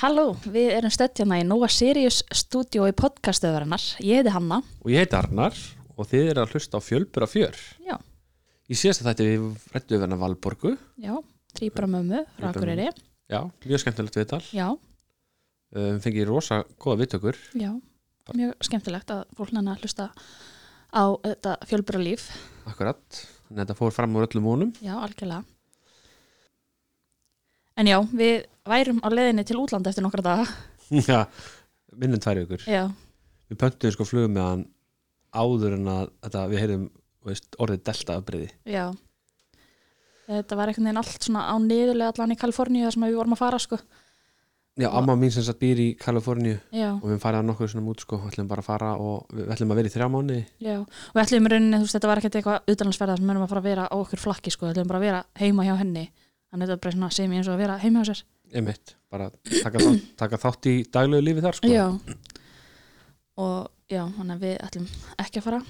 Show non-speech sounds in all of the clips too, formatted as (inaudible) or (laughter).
Halló, við erum stödd hérna í Nova Sirius stúdíó í podcastöðurinnar. Ég heiti Hanna. Og ég heiti Arnar og þið eru að hlusta á Fjölbura fjör. Já. Í síðasta þætti við rættu við hennar Valborgu. Já, þrýbara mömmu frá Þríbura Akureyri. Já, mjög skemmtilegt viðtal. Já, Um, fengið rosa góða viðtökur. já, mjög skemmtilegt að fólk nenni að hlusta á þetta fjölbura líf. Akkurat. Að þetta fór fram úr öllum vonum. Já, algjörlega. En já, við værum á leiðinni til útlanda eftir nokkra daga. (laughs) Já, minnum tvær ykkur. Já, Við pöntum sko flugum með hann áður en að þetta, við heyrðum orðið delta afbreyði. já. Þetta var einhvern veginn allt svona á niðurlega allan í Kaliforníu þar sem við vorum að fara, sko. Já, amma mín sem satt býr í Kaliforníu Já, og við farið að nokkuð svona út sko, við ætlum bara að fara og við ætlum að vera í þrjá mánu. já. Og við ætlum í rauninni, þú veist, þetta var ekkert eitthvað utanlandsferða sem við erum að fara að vera á okkur flakki, sko. Við ætlum bara að vera heima hjá henni. Þannig að þetta er bara svona sem ég eins og að vera heima hjá sér. Einmitt, bara taka þátt, taka þátt í daglegu lífi þar sko. Já. Og já, þannig að við ætlum ekki að fara.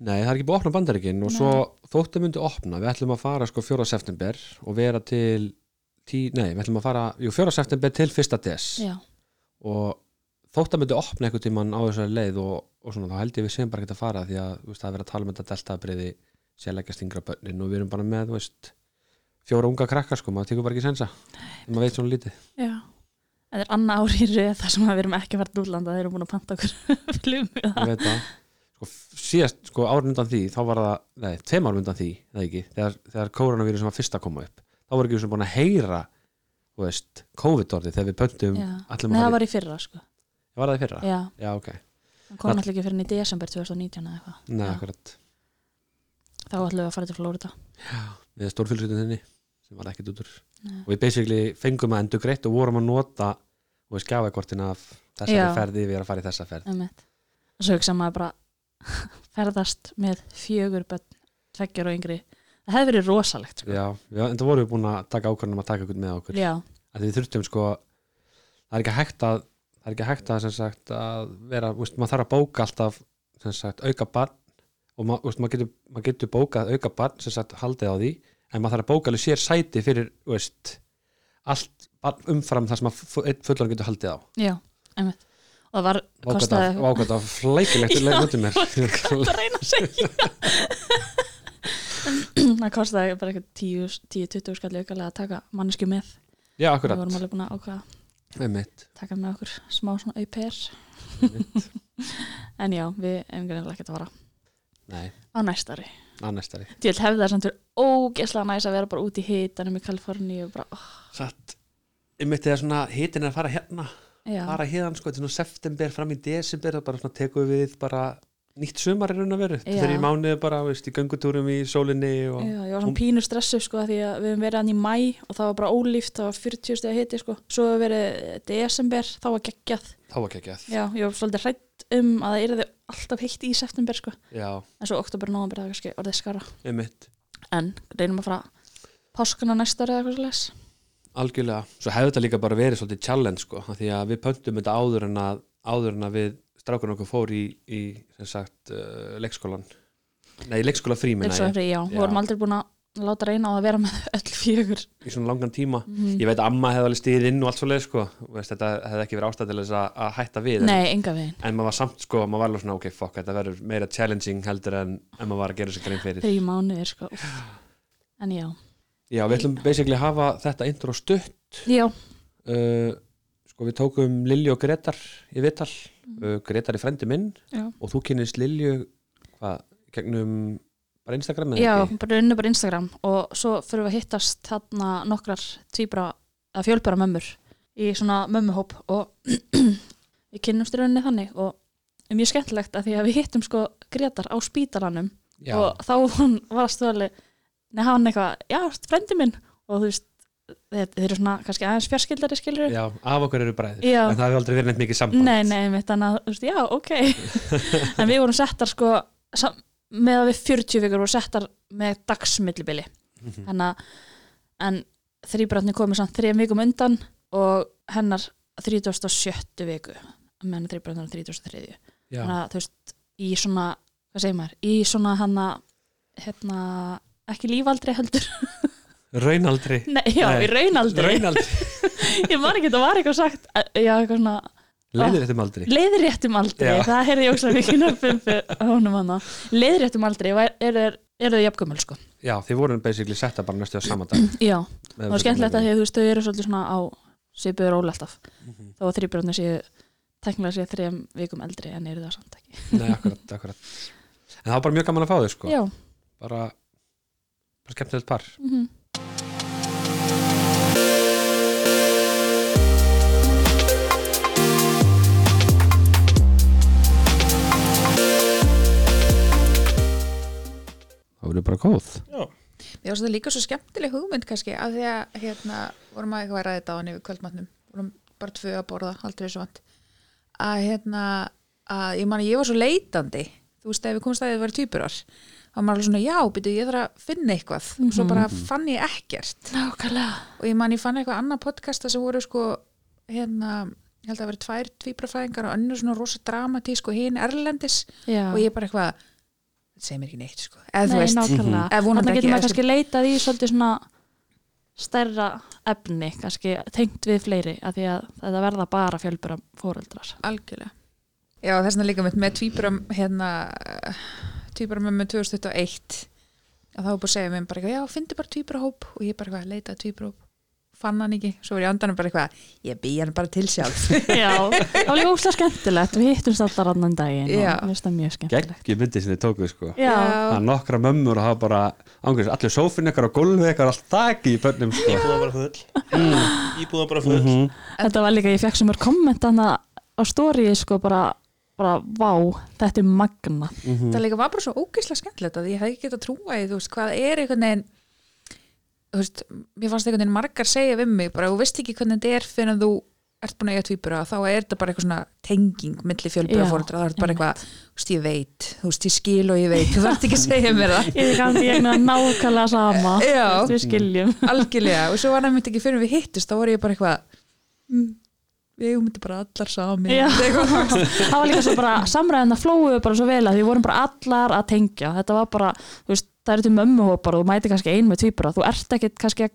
Nei, það er ekki búið að opna bandaríkin og Nei. svo þóttu myndi opna, við ætlum að fara sko 4. september og vera til tí, nei, við ætlum að fara, jú 4. september til 1. des Já, og þóttu myndi opna einhvern tímann á þessari leið og, og svona, þá held ég við segjum bara ekki að fara því að þú veist, það er verið að tala um þetta deltabriði sérleika stingra bönnin og við erum bara með, veist fjóra unga krakkar sko, maður tekur bara ekki sensa en maður veit svona lítið já. Þetta er annað ári í röð þar sem við erum ekki að fara til útlanda. Þeir eru búin að panta okkur (laughs) það. það sko, síðast, sko árun undan því þá var það, nei, tveim árun undan því það ekki, þegar, þegar koronavíru sem var fyrst að koma upp þá voru ekki svona búin að heyra veist, COVID-orði þegar við pöntum Já. Nei, það var í fyrra, sko. var það í fyrra? Já, Já, ok, það kom alltaf ekki fyrir í desember 2019 eða eitthvað. Já. Þá ætlum við að fara til Flórida. við stórfylgjutin þinni sem var ekkit út úr Nei. og við basically fengum að endur greitt og vorum að nota og við skjáðakortin af þessari Já. ferði við erum að fara í þessa ferð Einmitt. Og svo hugsa maður bara (laughs) ferðast með fjögur bönn, tveggjur og yngri. Það hefði verið rosalegt, sko. Já, við, en það vorum við búin að taka ákvörnum að taka okkur með okkur Já, að við þurftum sko það er ekki hægt að það er ekki hægt að, sem sagt, að vera, veist, maður þarf að bóka alltaf sem sagt, auka barn og ma, veist, maður, getur, maður getur bókað auka barn sem sagt, haldið á því en maður þarf að bóka alveg sér sæti fyrir veist, allt umfram það sem að fu- einn fullan getur haldið á. Já, einmitt. Og það var. Vákvæmt af flækilegt í (laughs) mér. Það reyna að segja. (laughs) Það kostaði bara eitthvað 10-20 skall aukalega að taka mannesku með. Já, Við akkurat, vorum alveg búin að að einmitt. taka með okkur smá svona au pair. (laughs) En já, við hefum greinlega ekkert að fara Nei, á næstari. Annarstari Til hefði það samt verið ógeslega næs að vera bara út í hitanum í Kaliforníu og bara, oh, Satt, einmitt þegar svona hitin er að fara hérna já, fara hérna sko, svona september fram í desember og bara svona tekum við bara nýtt sumar er raun að veru. Já. þegar í mánuði bara, veist, í göngutúrum í sólinni og já, ég var svona pínu stressu sko því að við hefum verið hann í mæ og það var bara ólíft, það var 40 steg hiti sko. Svo hefur verið desember, þá var geggjað. Þá var ekki Já, ég var svolítið hrætt um að það yrði alltaf heitt í september sko. Já, en svo oktober og nóvember það er kannski orðið skara einmitt, en reynum að fara páskana næsta ári eða eitthvað svolítið algjörlega. Svo hefur þetta líka bara verið svolítið challenge sko, því að við pöntum þetta áður en að áður en að við strákunum okkur fór í, í sem sagt, uh, leikskólan nei, leikskóla fríminna Leikskólafrí, já, við Já. vorum aldrei búin að láta reyna á að vera með (laughs) öll fjögur. Í svona langan tíma. Mm. ég veit að amma hefði alveg stíð inn og allt svo leið sko, veist, þetta hefði ekki verið ástæð til þess að, að hætta við en- Nei, enga veginn, en maður var samt sko, maður var alveg svona ok, fuck, þetta verður meira challenging heldur en, en maður var að gera sér grein fyrir. Þrjí mánuðir sko. En já, Já, við ætlum basically að hafa þetta intro stutt. Já, uh, sko við tókum Lilju og Gretar í vital uh, Gretar er frendi minn já. og þú kynist Lilju hvað, gegnum bara Instagram eða Já, ekki? bara unni bara Instagram og svo fyrir við að hittast þarna nokkrar tvíbra, að fjölbara mömmur í svona mömmuhóp og (clears throat) við kynnumst í rauninni þannig og er mjög skemmtilegt að því að við hittum sko Gretar á spítalanum Já, og þá hún var að stöðali neða hann eitthvað, já, frendi minn? Og þú veist, þeir, eru svona kannski aðeins fjarskildari skilur já, af okkur eru bræðir Já. en það hefur aldrei verið neitt mikið samband nei, nei, mitt þannig að, þú veist, já, ok (laughs) en við vorum settar sko með að við 40 vikur vorum settar með dagsmillibili Mhm. þannig að en þrýbrætni komið samt þrejum vikum undan og hennar 37. viku meðan þrýbrætni er 33. Já, þannig að þú veist, í svona hvað segir maður, í svona hana hérna, ekki lífaldri heldur (laughs) raunaldri. Nei, já, Nei, raunaldri. raunaldri, (laughs) Ég man ekki, það var eitthvað sagt Já, eitthvað svona leiðir þetta aldri. Leiðréttum aldrei, Já. það heyrði ég óslega mikið nöfnum fyrir honum hana. Leiðréttum aldrei, var- eru þeir eru þau jafngumul sko? Já, þið voru basically setta bara næstu á sama dag. Já, það var skemmtilegt að því að þú veist þau eru svolítið svona á svipuður óli alltaf. Mhm. þó að þrýbrjóðnir séu tæknilega séu þrejum vikum eldri en eru það samt ekki. Nei, akkurat, akkurat. En það var bara mjög gaman að fá þau sko. Já, bara, bara skemmtilegt par. Mhm Það voru bara góð. Mér finnst þetta líka svo skemmtileg hugmynd kannski að því að hérna vorum að eitthvað að ræða þetta á hann yfir kvöldmatnum. Vorum bara tvö að borða, aldrei svo vant. Að hérna að ég man að ég var svo leitandi. Þú veist ef við komst að þið verið týpurar var maður alveg svona já, byrju, ég þarf að finna eitthvað. Og svo bara fann ég ekkert. Nákvæmlega. Og ég man ég fann eitthvað annað podcasta sem voru sko hérna, ég held að það verið tvær tvíbrafæðingar og önnur svona rosa dramatísk og hinn erlendis. Já, og ég bara eitthvað þetta segir mér ekki neitt sko. Eða þú veist, Eða vonandi Þannig ekki, getur maður kannski leitað í svolítið svona stærra efni kannski tengt við fleiri að því að þetta verða bara fjölbura fóreldrar algjörlega. Já þess vegna líka með, með tvíburam hérna tvíburam með 2021 að þá búið að segja mér bara eitthvað, já, fyndi bara tvíburahóp og ég bara eitthvað, leitaði tvíburahóp fann hann ekki, svo var ég andanum bara eitthvað ég býð hann bara til sjálf. (laughs) Já, það var líka óslega skemmtilegt. Við hittumst allar annan daginn Já. og mér finnst það mjög skemmtilegt. Gekki myndi sem þið tókuð sko. Já, Það er nokkra mömmur og hafa bara ángurins, allir sófinn ykkar og gólfið ykkar allt þakki í börnum sko. Íbúða bara full. Íbúða bara full. Mhm. þetta var líka, ég fekk sem er komment á stóriði sko bara, bara, vá, þetta er magna Mhm. það líka var bara svo ógeðslega skemmtilegt að ég hefði ekki getað trúa í, þú veist, hvað er einhvern veginn þú veist, mér fannst einhvern veginn margar segja við mig, bara, þú veist ekki hvernig þetta er fyrir að þú ert búin að eiga tvíbura þá er þetta bara eitthvað svona tenging milli fjölbura Já, fóreldra, það er bara eitthvað þú veist, ég veit, þú veist, ég skil og ég veit þú þarft ekki að segja mér það Ég kann ég er nákvæmlega sama Já. Þú veist, Við skiljum algjörlega, og svo var það myndi ekki fyrir við hittust, þá voru ég bara eitthvað mm, við eigum þetta bara allar sami (laughs) það var líka svo bara samræðin að flóðu bara svo vel að því vorum bara allar að tengja. Þetta var bara, þú veist, það eru til mömmuhópar og þú mæti kannski ein með tvíbura. Þú ert ekkit kannski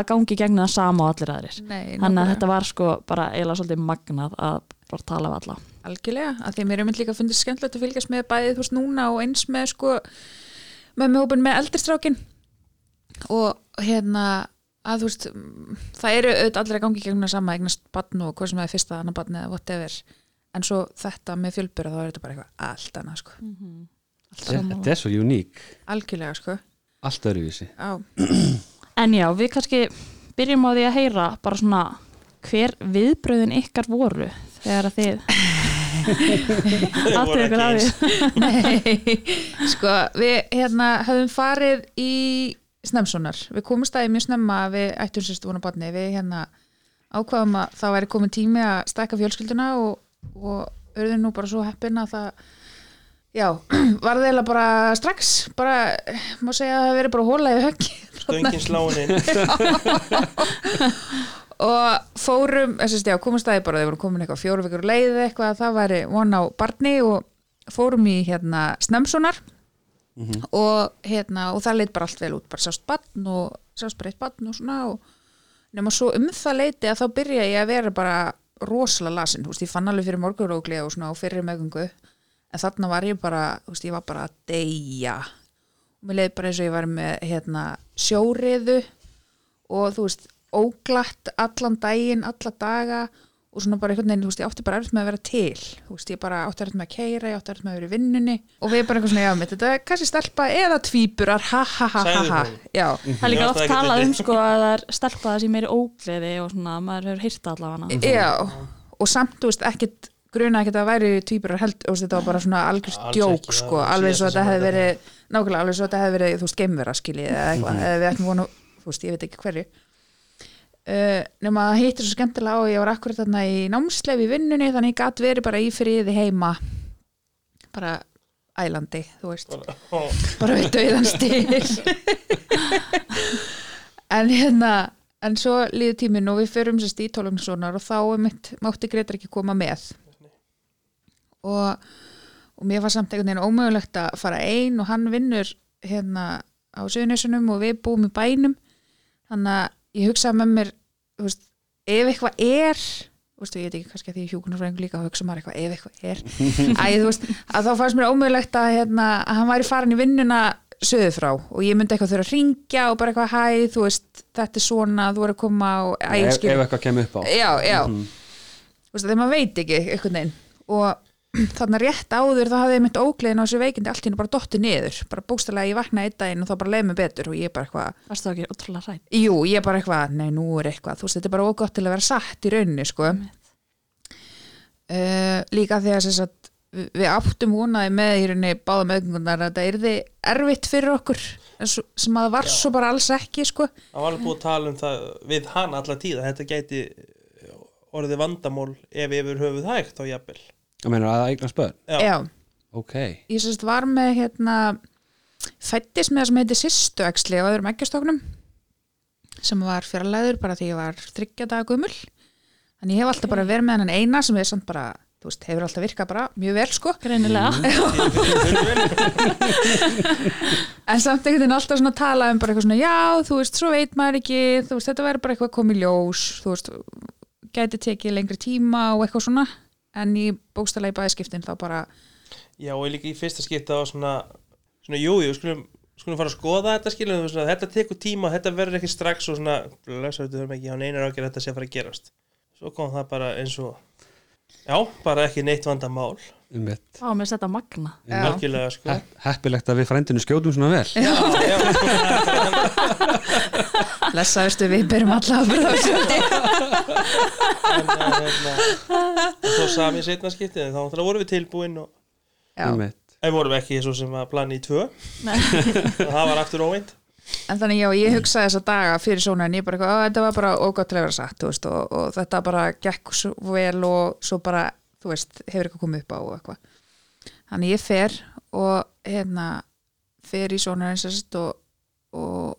að gangi gegn það sama og allir aðrir. Nei, þannig að þetta var sko bara eiginlega svolítið magnað að bara tala við alla. Algjörlega, að því mér er mynd líka að fundið skemmtilegt að fylgjast með bæðið þú veist núna og eins með sko með með eldristrafkin og hérna að þú veist, mm, það eru auðvitað allir að gangi gegnum það sama eignast barn og hvað sem er fyrsta annar barn eða whatever. En svo þetta með fjölbura þá er þetta bara eitthvað allt annað sko, Þetta er svo uník algjörlega sko. Allt öðruvísi. Á, en já, við kannski byrjum á því að heyra bara svona hver viðbröðin ykkar voru þegar að þið (laughs) áttu ykkur að því? Nei sko, við hérna höfum farið í Snemsonar, við komum staðið mjög snemma að við ættum sérstu vona barni, við hérna ákvaðum að það væri komin tími að stækka fjölskylduna og, og auðvitað nú bara svo heppin að það já, (clears throat) var eiginlega bara strax. Bara, má segja að það veri bara hóla í höggi (laughs) Stöngin sláin inn. (laughs) Og fórum, þess að já, komum staðið bara, þeir voru komin eitthvað fjóru vikur á leið eitthvað að það væri von á barni og fórum í hérna Snemsonar og hérna og það leit bara allt vel út, bara sást barn og sást bara eitt barn og svona og nema svo um það leiti að þá byrja ég að vera bara rosalega lasin, þú veist, ég fann alveg fyrir morgurógli og svona á fyrir meðgöngu. En þarna var ég bara, þú veist, ég var bara að deyja. Og mér leiði bara eins og ég var með hérna sjóriðu og þú veist, óglatt allan daginn, alla daga og svona bara einhvern veginn, þú veist, ég átti bara erfitt með að vera til. Þú veist, ég bara átti erfitt með að keira ég átti erfitt með að vera í vinnunni og við bara eitthvað svona, já, mitt, þetta er kannski stelpa eða tvíburar, ha ha ha ha ha. Já, það er líka oft það er talað um sko að það er stelpað þessi meiri ógleði og svona, maður hefur hýrt allavega. Já og samt, þú veist, ekkit gruna ekkit að væri tvíburar held, þú veist, þetta var bara svona algjörst djók, sko, það alveg svo þetta sem hefði verið nákvæmlega, alveg svo þetta hefði verið, þú veist, geimvera skiljið eða eitthvað, eða við ættum vonu þú veist, ég veit ekki hverju uh, nema að hittir svo skemmtilega á ég var akkurat þarna í námsleif í vinnunni þannig ég gat verið bara í friði heima. Bara ælandi, þú veist. Bara við döiðan stil (laughs) en hérna en svo líður tíminn og við förum sérst í tólumsonar og þá er mitt mátti Gretar ekki koma með. Og, og mér var samt einhvern veginn ómögulegt að fara ein og hann vinnur hérna á Suðunissunum og við búum í bænum. Þannig að ég hugsaði með mér veist, ef eitthvað er þú veist, ég veit ekki kannski að því hjúkunarfræðingur líka hugsa maður eitthvað ef eitthvað er. (laughs) Æ, veist, að þá fannst mér ómögulegt að, hérna, að hann væri farin í vinnuna söðu frá og ég myndi eitthvað þurfa að ringja og bara eitthvað hæ, þú veist, þetta er svona þú er að koma og æ, ef, ef eitthvað kemur upp á. Já, já, Mhm. þú veist, þegar maður veit ekki einhvern veginn. Og þarna rétt áður þá hafði ég mynd ógleðin á þessu veikindi allt hennu bara dotti niður, bara bókstælega ég vaknaði einn daginn og þá bara leið mig betur og ég bara eitthvað Varstu það ekki ótrúlega rætt? jú, ég bara eitthvað, nei nú er eitthvað. Þú veist, þetta er bara ógott til að vera satt í rauninni sko. Uh, líka því að þess að við, áttum vonaði með í rauninni báða meðgöngunar að þetta yrði erfitt fyrir okkur sem að það var svo bara alls ekki sko. Það var alveg búið að tala um það hann tíð að eignast börn? Já. já. Ok, ég sérst var með hérna fættis með það sem heiti Sistuæksli á öðrum eggjastoknum sem var fjarlæður bara því ég var þryggja daga gumul þannig ég hef alltaf bara verið með hennan eina sem er samt bara, þú veist, hefur alltaf virkað bara mjög vel sko. Greinilega. (laughs) en samt einhvern veginn alltaf svona tala um bara eitthvað svona, já, þú veist, svo veit maður ekki þú veist, þetta verður bara eitthvað komið ljós þú veist, gæti tekið lengri tíma og eitthvað svona en í bókstælega í bæðskiptin þá bara Já, og líka í fyrsta skipta á svona, svona jú, jú, skulum, skulum fara að skoða þetta skilum, svona, þetta tekur tíma, þetta verður ekki strax og svona, þetta þurfum ekki á neinar ágjör þetta sé að fara að gerast. Svo kom það bara eins og, já, bara ekki neitt vandamál, um mitt Þá með þetta magna. Já. algjörlega, sko. Hepp, heppilegt að við frændinu skjótum svona vel Já, já, (laughs) lesa, veistu, við berum alla að byrja en, en, hérna, og svo sami setna skiptið, þá náttúrulega vorum við tilbúin og, Já. um mitt en vorum ekki svo sem að plani í tvö, Nei. og (laughs) það var aftur óveint. En þannig já, ég hugsaði þessa daga fyrir svona en ég bara eitthvað, "Á, þetta var bara ógott til að vera satt, þú veist, og, og þetta bara gekk svo vel og svo bara, þú veist, hefur eitthvað komið upp á og eitthvað. Þannig ég fer og hérna fer í svona eins og, og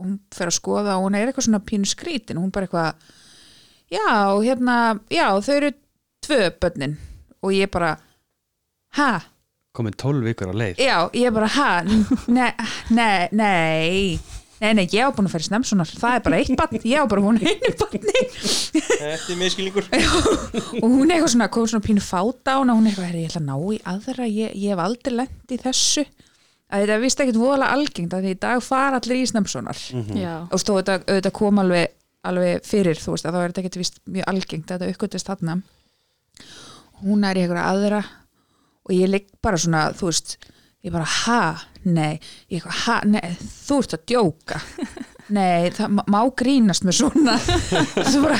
hún fer að skoða og hún er eitthvað svona pínu skrítin. Og hún bara eitthvað, já, hérna, já, þau eru tvö börnin. Og ég bara, ha? komin 12 vikur á leið. Já, ég bara, ha, nei, nei, nei, nei, nei, ég á búin að í snemsunar, það er bara eitt barn, ég á bara hún einu barni. Þetta er miskilningur. og hún er eitthvað svona, kom svona pínu fáta á hana, hún er eitthvað, herri, ég ætla að ná í aðra, ég, ég hef aldrei lent í þessu, að þetta er vist ekkert voðalega algengt, að því í dag fara allir í snemsunar Já. og stóð þetta, auðvitað kom alveg, alveg fyrir, þú veist, að þá er þetta ekkert vist mjög algengt að þetta uppgötist þarna. Hún er í eitthvað aðra. Og ég ligg bara svona, þú veist ég bara, ha, nei. Ég eitthvað, ha, nei, þú ert að djóka. (laughs) Nei, það má- grínast með svona. Svo bara,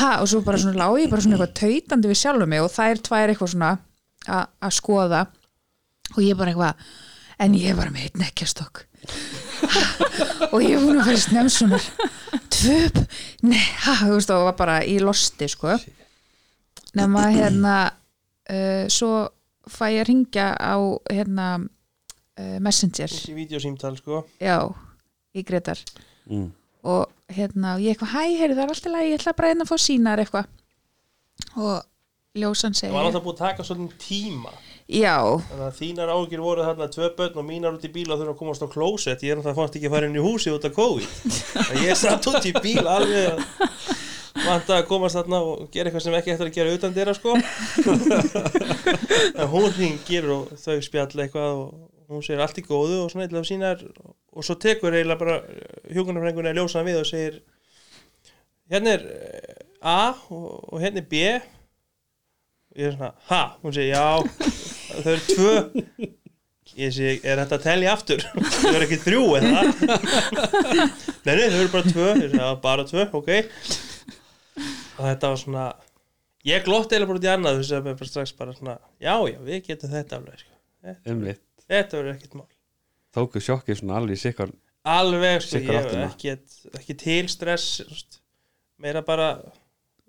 ha, og svo bara svona lá ég bara svona eitthvað tautandi við sjálfum mig og þær tvær eitthvað svona að skoða. Og ég bara eitthvað en ég er bara með einn ekkjastokk. (laughs) Og ég er búin að fara snemsunar tvöp, nei, ha, þú veist og var bara í losti sko. Nema hérna uh, svo fæ ég að ringja á hérna uh, messenger, Í videosímtal, sko. já í Gretar mm. og hérna, ég eitthvað, hæ, heyrðu það er alltaf lægi, ég ætla bara einn að fá sínar eitthvað og ljósan Það var alltaf búið að taka svolítið tíma. já, Þannig að þínar ágjur voru þarna tvö börn og mínar út í bíl og þurfa að komast á klósett. Ég er náttúrulega fannst ekki að fara inn í húsi út af COVID. (laughs) Ég satt út í bíl alveg vant að komast þarna og gera eitthvað sem ekki eftir að gera utan þeirra sko. (laughs) en hún ringir og þau spjall eitthvað og hún segir allt í góðu og svona eitthvað af sínar og svo tekur eiginlega bara hjókunarfrengunni að ljósa hann við og segir hérna er eh, A og, og hérna er B og ég er svona, ha? Hún segir, já (laughs) þau eru tvö ég segi, er þetta að telja aftur? (laughs) þau eru ekki þrjú, eða? nei, nei, þau eru bara tvö ég já, bara tvö, ok og þetta var svona ég glótti eða bara út í annað þess að mér bara strax bara svona, já, já, við getum þetta alveg, sko. um mitt. þetta verður ekkert mál. Tóku sjokkið svona alveg sikkar alveg, sko, Sikkar ég hef áttina. ekki, ekki til stress meira bara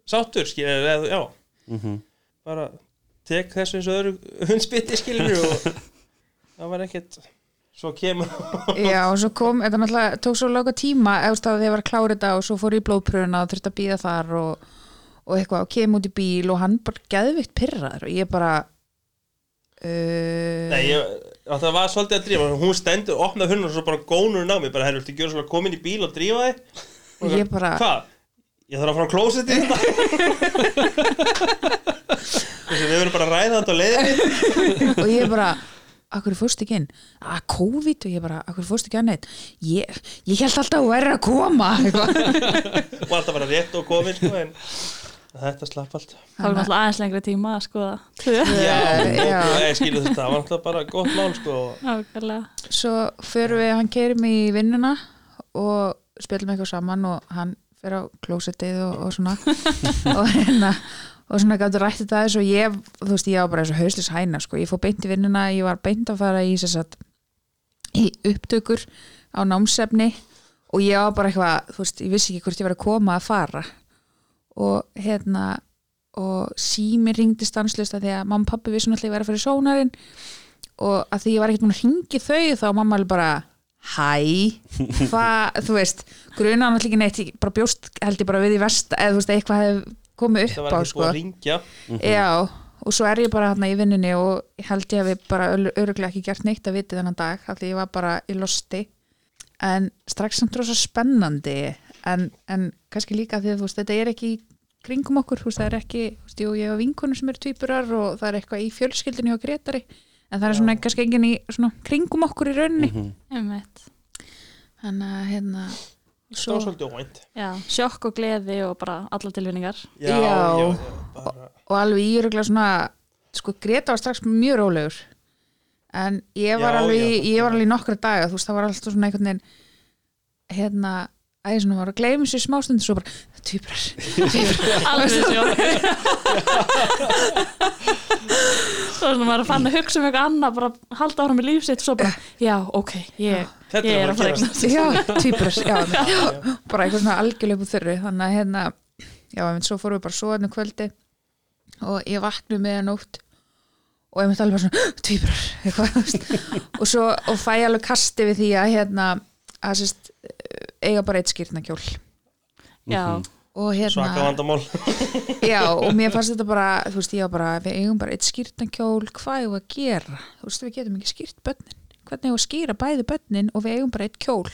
sáttur, skilur, eða, já. Mm bara tek þessu eins og öðru (laughs) hundspytti skilur og (laughs) það var ekkert svo kemur Já, og svo kom, þetta náttúrulega tók svo lága tíma eftir að þið var að klára þetta og svo fór í blóðpröfuna og þurfti að býða þar og, og eitthvað og kem út í bíl og hann bara geðvikt pyrraður og ég bara uh, Nei, ég, að það var svolítið að drífa Hún stendur, opnaði hurna og svo bara gónur hún á mig bara, herru, viltu gjöra svona komin í bíl og drífa þig? Og ég bara Hvað? Ég þarf að fara á (laughs) Þessi, við verðum bara að ræða þetta á leiðinni. (laughs) Og ég bara akkur fórst ekki inn? Að COVID. Og ég bara, akkur fórst ekki að neitt? Ég, ég held alltaf að þú væri að koma og alltaf bara rétt og komin sko, en þetta slapp allt Það var náttúrulega aðeins lengri tíma að skoða. Já, já. ég skilu þetta, það var alltaf bara gott mál sko. Nákvæmlega. svo förum við, hann keirir mig í vinnuna og spilum eitthvað saman og hann fer á klósettið og, og svona (laughs) og hérna og svona gætu rætt þetta aðeins og ég þú veist, ég var bara eins og hauslis hæna sko. ég fór beint í vinnuna, ég var beint að fara í sem sagt, í upptökur á námsefni og ég var bara eitthvað, þú veist, ég vissi ekki hvort ég var að koma að fara og hérna og sími ringdi stanslust að því að mamma og pappi vissu náttúrulega ég væri að fara í sónarinn og að því ég var ekkert múin að ringi þau þá mamma alveg bara hæ, (laughs) hvað, þú veist gruna náttúrulega ekki neitt, bara bjóst held ég bara við í vest, eða þú veist, eitthvað hefði komið upp á sko. að ringja já, og svo er ég bara hérna í vinnunni og held ég að við bara öruglega ekki gert neitt að viti þennan dag, allir ég var bara í losti. En strax samt rosa spennandi en, en kannski líka því að þú veist, þetta er ekki í kringum okkur, þú veist, það er ekki þú veist, jú, ég hef vinkunum sem eru tvíburar og það er eitthvað í fjölskyldinu hjá Gretari en það er svona kannski enginn í svona kringum okkur í rauninni Mhm. Einmitt. þannig að hérna svo, Já, sjokk og gleði og bara alla tilvinningar. já, Já. bara, og alveg í öruglega svona sko Greta var strax mjög rólegur en ég var Já, alveg já, ég var alveg í nokkra daga, þú veist, það var alltaf svona einhvern veginn hérna æði svona var að gleyma sér smástund svo bara, týprar (laughs) Alveg sjokk. Svo svona fann að hugsa um eitthvað annað, bara halda ára með lífsitt og svo bara, já, ok, ég, ég er að að fara eignast. já, týprar, já, (laughs) já, bara eitthvað svona algjörlega upp úr þurru, þannig að hérna já, en svo fórum við bara svo hérna kvöldi og ég vaknu með að nótt og ég myndi alveg svona týprar, eitthvað, (laughs) og svo, og fæ alveg kasti við því að hérna, að sérst eiga bara eitt skýrnakjól Já, og hérna svaka vandamál (laughs) Já, og mér fannst þetta bara, þú veist, ég var bara, við eigum bara eitt skýrtankjól, hvað eigum við að gera? Þú veist, við getum ekki skýrt börnin. Hvernig eigum við að skýra bæði börnin og við eigum bara eitt kjól?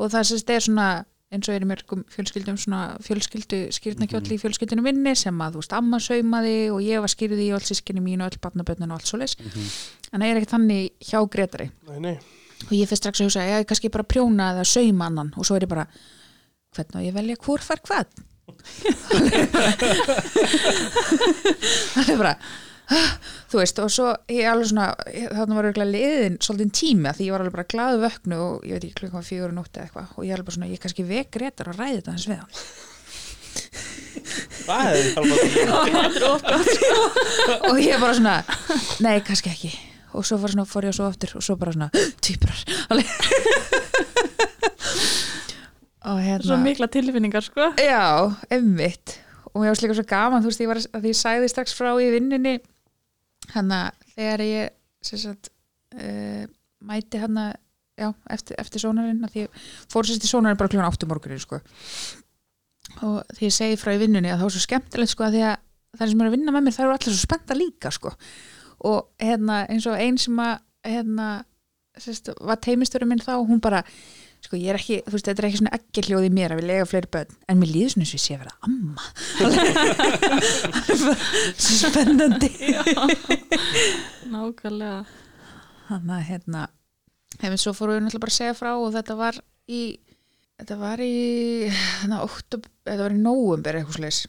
Og það sést er svona, eins og er í mörgum fjölskyldum, svona fjölskyldu skýrtankjól í fjölskyldinu minni sem að, þú veist, amma saumaði og ég var skýrði í öll sískinni mín og öll barnabörnin og allt svoleiðis. En það er ekki þannig hjá Gretari. nei, nei. Og ég fyrir strax að hugsa, ég kannski bara prjóna eða sauma annan. Og svo er ég bara, hvernig á ég að velja hvort far hvað? (laughs) það er bara þú veist og svo ég alveg svona þarna var auðvitað liðin svolítið tími af því ég var alveg bara glaðu vöknu og ég veit ekki klukkan var fjögur og nótti eða eitthvað. Og ég alveg bara svona ég kannski vek réttar og ræði þetta hans við hann. Það hefði (laughs) hjálpað og ég bara svona nei kannski ekki og svo var svona, fór ég svo aftur og svo bara svona (gasps) týprar (laughs) og hérna svo mikla tilfinningar, sko. Já, emmitt og mér varst líka svo gaman, þú veist, ég var að því ég sagði strax frá í vinninni hann að þegar ég sagt, uh, mæti hann að já, eftir, eftir sónarinn að því ég fór sérst í sónarinn bara kljóðan áttum morgunin sko. og því ég segi frá í vinnunni að það var svo skemmtilegt sko að því að það sem er að vinna með mér það eru allir svo spennta líka sko og hérna eins og einn sem að hérna, sérst, var teimistöru minn þá, hún bara sko ég er ekki, þú veist, þetta er ekki svona ekki hljóð í mér að við lega fleiri börn, en mér líður svona eins og ég sé að vera amma. (laughs) Spennandi. Nákvæmlega. þannig að hérna hefum svo fórum við náttúrulega bara að segja frá og þetta var í þetta var í þannig, oktob, þetta var í nóumber eitthvað slags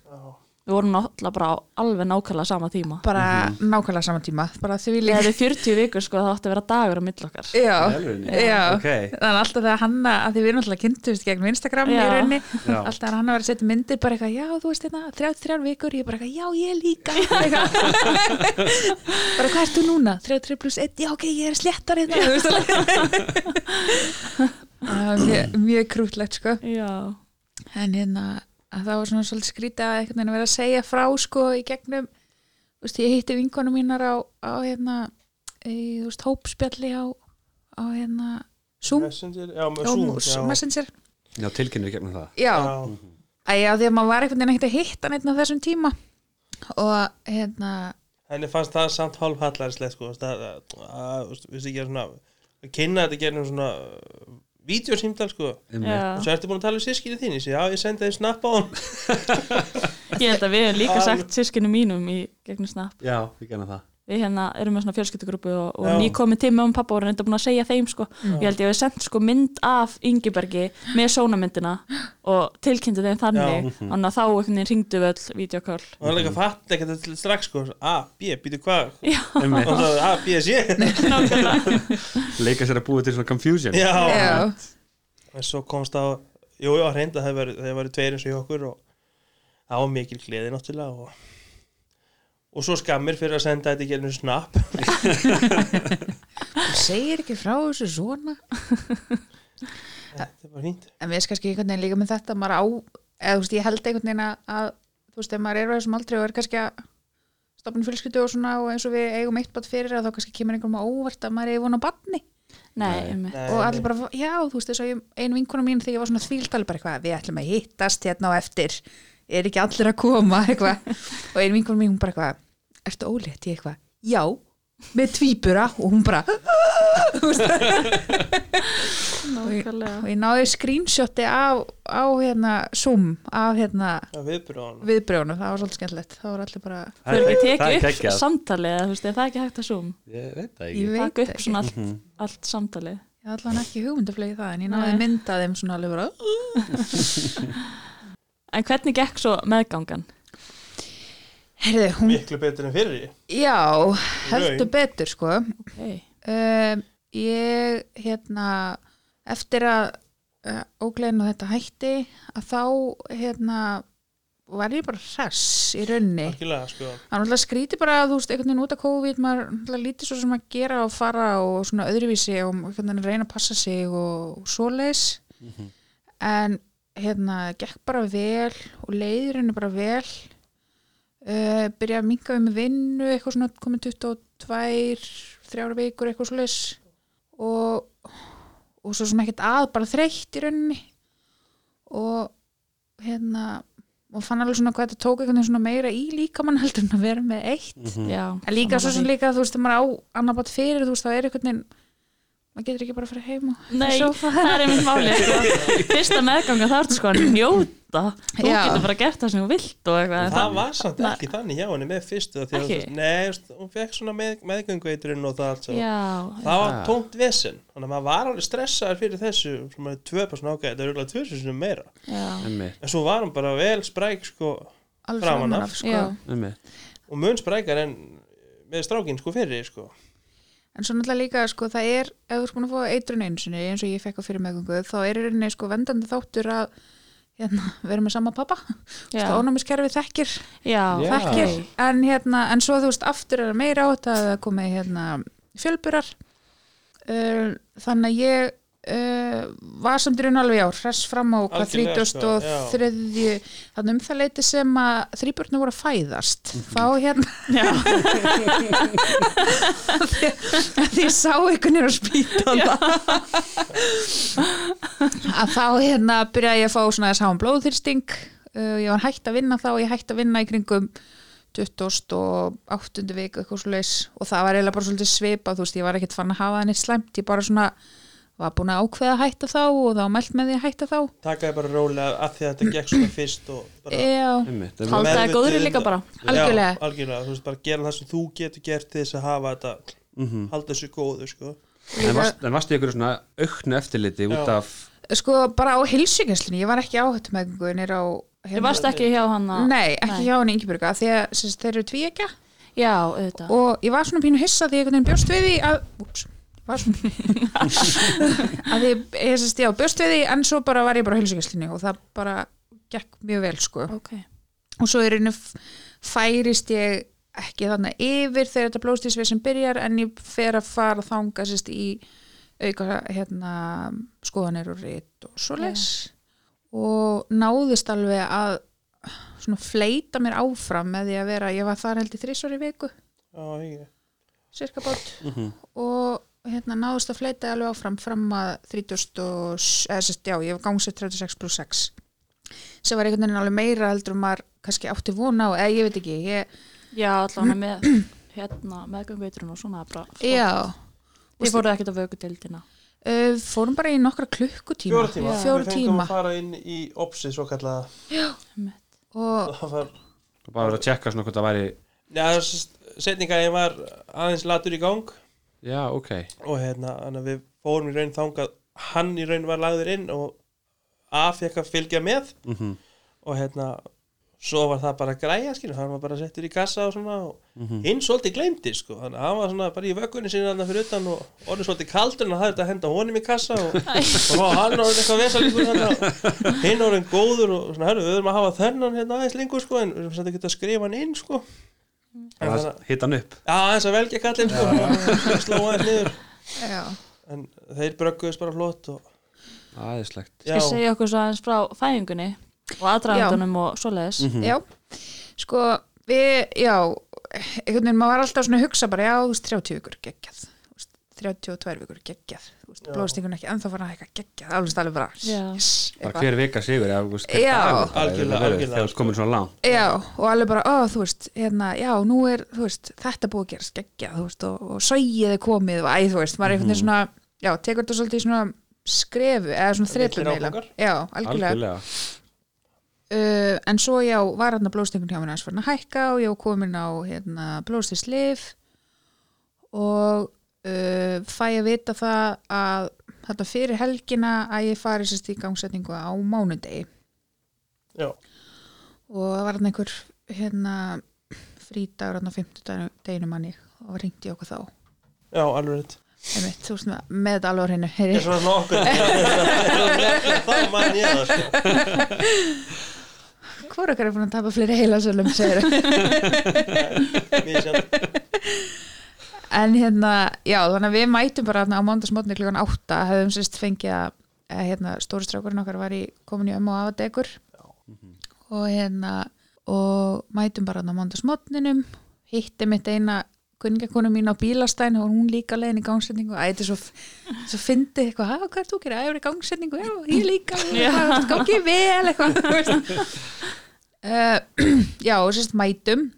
Við vorum náttúrulega bara á alveg nákvæmlega sama tíma. bara nákvæmlega saman tíma bara því við Ég líka hefði 40 vikur, sko, það átti að vera dagur á mill okkar. já, já. Ok. þannig alltaf þegar hanna að því við náttúrulega kynntumst gegn Instagram í Já. rauninni Já. alltaf þegar hann var að setja myndir bara eitthvað, já þú veist þetta, 33 vikur ég bara eitthvað, já ég líka (laughs) bara hvað ertu núna 33 pluss 1, já ok, ég er sléttar hérna þú veist. Það (laughs) mjög krútlegt sko Já. en hérna að það var svona svolítið skrítið að einhvern veginn að vera að segja frá sko í gegnum þú veist, ég hitti vinkonum mínar á, á hérna í, þú veist, hópspjalli á, á hérna Zoom, Messenger, já, Zoom já. Messenger Já, tilkynir gegnum það. já, Já. Æ, já, því að maður var veginn ekkert að hitta neitt á þessum tíma og hérna, henni fannst það samt hálf hallarslegt sko, að, að, þú veist ekki að svona að kynna þetta gegnum svona vídeosýmdal sko. Og svo ertu búin að tala um sískinni þín ég segi, já, ég sendi þeim snapp á hann Ég held að við hefum líka sagt sískinu mínum í gegnum snap. Já, ég genna það Við hérna erum með svona fjölskyldugrúpu og, og Já. nýkomin tími um pappa og reynda búin að segja þeim sko. Ég held ég hef sendt sko mynd af Ingibergi með sónamyndina og tilkynntu þeim þannig. Þannig að þá einhvern veginn ringdu við öll videokall og hann líka fatt ekki þetta strax sko. A, B, býtu hvað Já, A, B, C. (laughs) Nákvæmlega. Leika sér að búa til svona confusion. Já, Já, en svo komst á jú, jú, reynda það það var tveir eins og hjá okkur og það var mikil gleði náttúrulega og, og svo skammir fyrir að senda þetta í gerðinu snapp þú (laughs) segir ekki frá þessu svona. Þetta var fínt. En við erum kannski einhvern veginn líka með þetta maður á, eða þú veist, ég held einhvern veginn að, þú veist, ef maður er á þessum aldrei og er kannski að stopna fjölskyldu og svona og eins og við eigum eitt bát fyrir að þá kannski kemur einhverjum á óvart að maður er von á barni. Nei. Nei, og allir bara, já, þú veist, þess að ég- ein vinkona mín þegar ég var svona þvíldal bara eitthvað, við ætlum að hittast hérna á eftir er ekki allir að koma eitthvað, og ein vinkona mín hún bara eitthvað, ertu ólétt? Ég eitthvað, já, með tvíbura. Og hún bara (laughs) veist, nákvæmlega. og ég náði screenshoti á, á hérna Zoom af hérna það viðbrjónu, það var svolítið skemmtilegt. Það var allir bara, ekki það er tekið upp geggjað. samtalið eða þú veist, er það ekki hægt að zoom? Ég veit það ég ekki veit Taka upp ekki. svona allt, allt samtalið. Ég allan ekki hugmyndaflegi það en ég náði Nei. mynda þeim svona alveg bara (laughs) En hvernig gekk svo meðgangan? herðu, hún, miklu betur en fyrir já, heldur betur sko. Okay. um, ég hérna eftir að uh, ógleðin og þetta hætti að þá hérna var ég bara hress í raunni sko. Það er náttúrulega skríti bara að þú veist einhvern veginn út af COVID maður náttúrulega lítið svo sem að gera og fara og svona öðruvísi og einhvern veginn reyna að passa sig og, og svoleiðis en hérna gekk bara vel og leiður henni bara vel. Uh, byrja að við með vinnu eitthvað svona komið 22 þrjára vikur eitthvað svoleiðis. Og, og svo sem ekkert að bara þreytt í rauninni. Og hérna og fann alveg svona hvað þetta tók einhvern veginn svona meira í líkamann heldur en að vera með eitt. Já, en líka svo sem líka þú veist, þegar maður á annar bát fyrir þú veist, það er einhvern veginn maður getur ekki bara að fara heim og Nei, það er einmitt máli sko. Fyrsta meðganga þá ertu sko að njóta Þú Já. getur bara gert það sem þú vilt það var samt ekki þannig hjá henni með fyrstu því að Ekki? nei, hún fekk svona með, meðgöngveiturinn og það allt svo Já, það var tómt vesen þannig að maður var alveg stressaður fyrir þessu sem er tvö bara ágæð, þetta er auðvitað tvö sem meira já, Einmitt, en svo var hún bara vel spræk sko, alveg Framan framan af. af sko. já, einmitt og mun sprækar en með strákin sko fyrir sko. En svo náttúrulega líka sko, það er ef þú búin að fá eitrun einu sinni eins og ég fekk á fyrir meðgöngu þá er í rauninni sko vendandi þáttur að hérna, vera með sama pappa. Já, ónámiskerfi þekkir, já, Já. þekkir en, hérna, en svo þú veist aftur er meira átt að það komi hérna, fjölburar. Uh, þannig að ég uh, var samt í raun alveg já, hress fram á hvað Algjörlega, 30 sko, og já. þriðju þannig um það leiti sem að þrýbjörnu voru að fæðast. Þá hérna já, (laughs) að því ég sá einhvern veginn á spítala að þá hérna byrjaði ég að fá svona þess að hafa blóðþyrsting uh, ég var hægt að vinna þá ég hægt að vinna í kringum 20 og 8. viku eitthvað svo leis og það var eiginlega bara svolítið svipað þú veist, ég var ekkert fann að hafa það neitt slæmt. Ég bara svona var búin að ákveða að hætta þá og þá mælt með því að hætta þá taka þið bara rólega að því að þetta gekk svona fyrst og bara Já, Einmitt, halda einmitt. það góðri líka bara Algjörlega. Já, algjörlega, þú veist bara gera það sem þú getur gert til þess að hafa þetta Mhm. halda þessu góðu sko. En varst, en varstu ykkur svona auknu eftirliti út Já. af sko bara á hilsingaslunni ég var ekki áhættu með einhvern á Þú varst ekki hjá hann að Nei, ekki Nei. hjá hann Ingibjörga því að þeir eru Já, auðvitað og ég var svona pínu hissa því ég einhvern veginn bjóst við því að svona að ég, ég sérst, já, bjóst við því en svo bara var ég bara á heilsugjastlinni og það bara gekk mjög vel sko. Ok, og svo er einu færist ég ekki þannig yfir þegar þetta blóðstísvið sem byrjar en ég fer að fara þanga sérst í auka hérna skoðanir og rit og svo les og náðist alveg að svona fleita mér áfram með því að vera, ég var þar held í þrísvar í viku. Já, ég, cirka bát. Mhm. og hérna náðust að fleita alveg áfram fram að 30 og, eða sérst, já, ég var gangsett 36 plus 6 sem var einhvern veginn alveg meira heldur um maður kannski átti vona á, eða ég veit ekki ég, já, allavega með (clears throat) hérna meðgangveitrun og svona bara Já, Þið fóruð ekkert á vökudeildina? Uh, fórum bara í nokkra klukkutíma. Fjóra tíma, Fjóra við fengum tíma. að fara inn í opsið svo kallaða og það var, bara verið að tjekka svona hvort það væri já, setningæðin var aðeins latur í gang já, ok, og hérna, að við fórum í raun þangað hann í raun var lagður inn og A fekk að fylgja með. Mhm. Og hérna svo var það bara græja skilur, hann var bara settur í kassa og svona og hinn svolítið gleymdi sko, þannig að hann var svona bara í vöggunni sinni þarna fyrir utan og orðið svolítið kaldur en það hefði þetta að henda honum í kassa og, og hann orðið eitthvað vesalíkur hinn orðið góður og svona, hörru, við höfum að hafa þennan hérna aðeins lengur sko, en við höfum ekki að skrifa hann inn sko. að, hitt hann upp. Já, aðeins að velja kallinn sko, og sló aðeins niður. Já, en þeir brögguðist bara flott og, aðeinslegt já, Skal segja okkur svo aðeins frá fæðingunni og aðdragandunum og svoleiðis. Mhm. já. Sko, við, já einhvern veginn, maður var alltaf svona að hugsa bara, já, þú veist, 30 vikur geggjað 32 vikur geggjað Já. blóðstingun ekki ennþá fara eitthvað geggjað alveg stæli bara, Já. yes, bara hver vika sigur Já. þegar komin svona langt Já, og alveg bara, ó, þú veist, hérna, já, nú er, þú veist, þetta búið að gera skeggja, þú veist, og, og sogið er komið og æ, þú veist, maður er einhvern veginn svona, já, tekur þetta svolítið í svona skrefu, eða svona áfangar. Já, algjörlega. algjörlega Uh, en svo, já, var hérna blóðstingun hjá mér aðeins farin að hækka og ég var komin á, hérna, blóðstinslif og uh, fæ að vita það að þetta fyrir helgina að ég fari sérst í gangsetningu á mánudegi. Já, og það var hann einhver hérna frídagur hann á 50 deginu manni og ringdi í okkur þá. Já, alveg rétt. Einmitt, þú veist með, með hreinu. Ég heyri. er svona nokkuð (laughs) þá man ég það sko. Hvor okkar er búin að tapa fleiri heilasölum segir Misjafnt. En hérna, já, þannig að við mætum bara þarna á mándagsmotni klukkan átta. Hefðum sérst fengið að að, hérna, stóri strákurinn okkar var í komin í ömmu og afadegur og hérna og mætum bara þarna á mándagsmotninum hitti mitt eina kunningakonu mín á bílastæn og hún líka leiðin í gangsetningu. Æ, þetta er svo, svo fyndi eitthvað, "Ha, hvað er þú að gera? Æ, ég er í gangsetningu, já, ég líka. (laughs) Hvað, gangi vel eitthvað uh, (clears throat) já, og sérst mætum.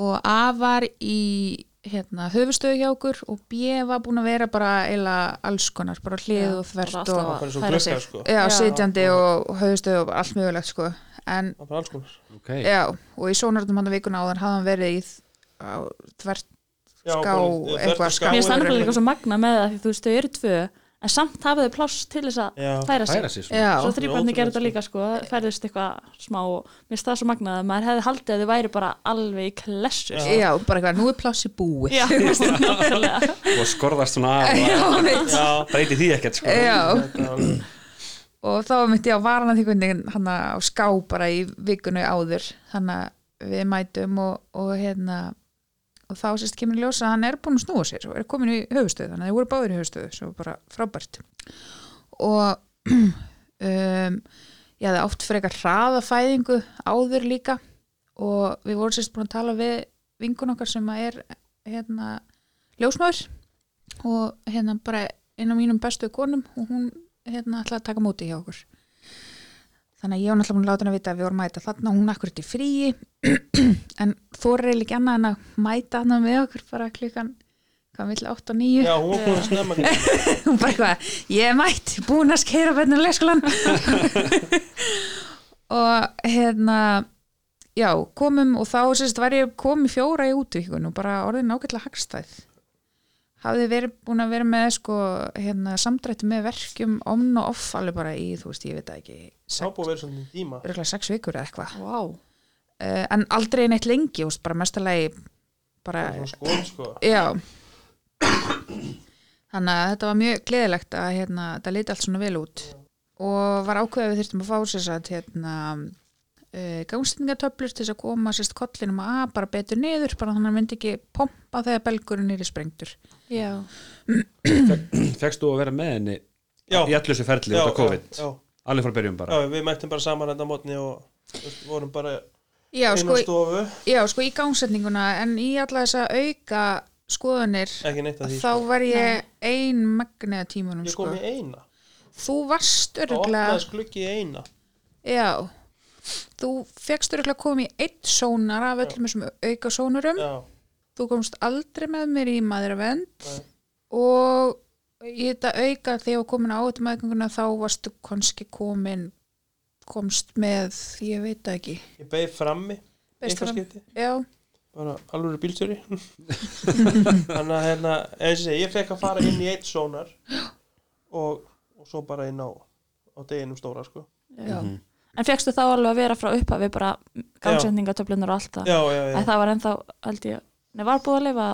Og A var í hérna, höfustöðu hjá okkur og B var búin að vera bara eila alls konar, bara hlið Já, og þvert og, færa sig. sko. Já, Já. sitjandi og, og höfustöðu og allt mögulegt sko. En það er bara alls konar. Ok, já, og í sónartum hann vikuna áðan hafði hann verið í þvert Já, Ská, eitthvað, ská. Mér er það eitthvað- líka svo magna með það því þú veist þau eru tvö en samt hafið þau pláss til þess að Já. færa sig. Færa já, svo það þrýbarni gerði þetta líka sko, það færðist eitthvað smá finnst það svo magnað að maður hefði haldið að þau væri bara alveg í klessu Já. já, bara eitthvað, nú er plássi búið. Já, (laughs) nákvæmlega. Og skorðast svona já, Já, breyti því ekkert sko. já, og þá myndi ég á varana því hvernig hann á ská bara í vikunni áður. Þannig að við mætum og, og hérna og þá sérst kemur í ljósa að hann er búin að snúa sér og er komin í höfustöðu, þannig að þeir voru báður í höfustöðu svo bara frábært. Og (clears throat) um, ég hafði átt frekar hraða fæðingu áður líka. Og við vorum sérst búin að tala við vingun okkar sem er hérna ljósmaður og hérna bara einn af mínum bestu konum og hún hérna ætlaði að taka móti hjá okkur þannig að ég var náttúrulega búin að láta henni að vita að við vorum að mæta þarna. Hún akkurat í fríi. (clears throat) En þóra er ekki annað en að mæta hann með okkur bara klukkan hvað vill 8 og 9 Já, hún var búin að snemma (laughs) hún bara eitthvað, ég er mætt búin að skeira bennur leikskólan (laughs) og hérna já, komum og þá sérst var ég komið fjóra í útvíkun og bara orðin ágætlega hagstæð hafði verið búin að vera með sko, hérna, samdrætti með verkjum on og off alveg bara í, þú veist, ég veit það ekki Sá sex, að sex vikur eða eitthvað. Vá, uh, en aldrei neitt lengi, veist, bara mestalagi bara, skoðum sko. Já. Þannig að þetta var mjög gleðilegt að hérna, þetta liti allt svona vel út. Og var ákveðið að við þurftum að fá sér satt hérna uh, gangstingatöflur til þess að koma sérst kollinum að bara betur niður bara þannig að hann myndi ekki pompa þegar belgurinn er í sprengtur já. Fegst (clears throat) þú að vera með henni Já, í allu þessu ferli út af COVID? já, alveg frá byrjum bara. Já, við mættum bara saman þetta mótni og vorum bara já inn sko, stofu. Já, sko í gangsetninguna en í alla þessa auka því þá sko. var ég ein magniða tímunum Ég sko. kom í eina. Þú varst Það öruglega opnaðist gluggi í eina. Já, þú fegst örgulega komið í eitt sónar af öllum þessum auka sónurum Já, þú komst aldrei með mér í maðuravend og í þetta auka þegar ég var komin á átumæðganguna þá varstu kannski komin komst með, ég veit ekki. Ég beigð frammi bara alveg bílstjóri. (laughs) Þannig að hérna eins og segja, ég fekk að fara inn í eitt sónar og, og svo bara inn á, á deginum stóra sko. Mhm. En fegstu þá alveg að vera frá upphafi bara gangsetningatöflunar og allt það? Já, já, já, það var ennþá, held ég, nei, var búið að lifa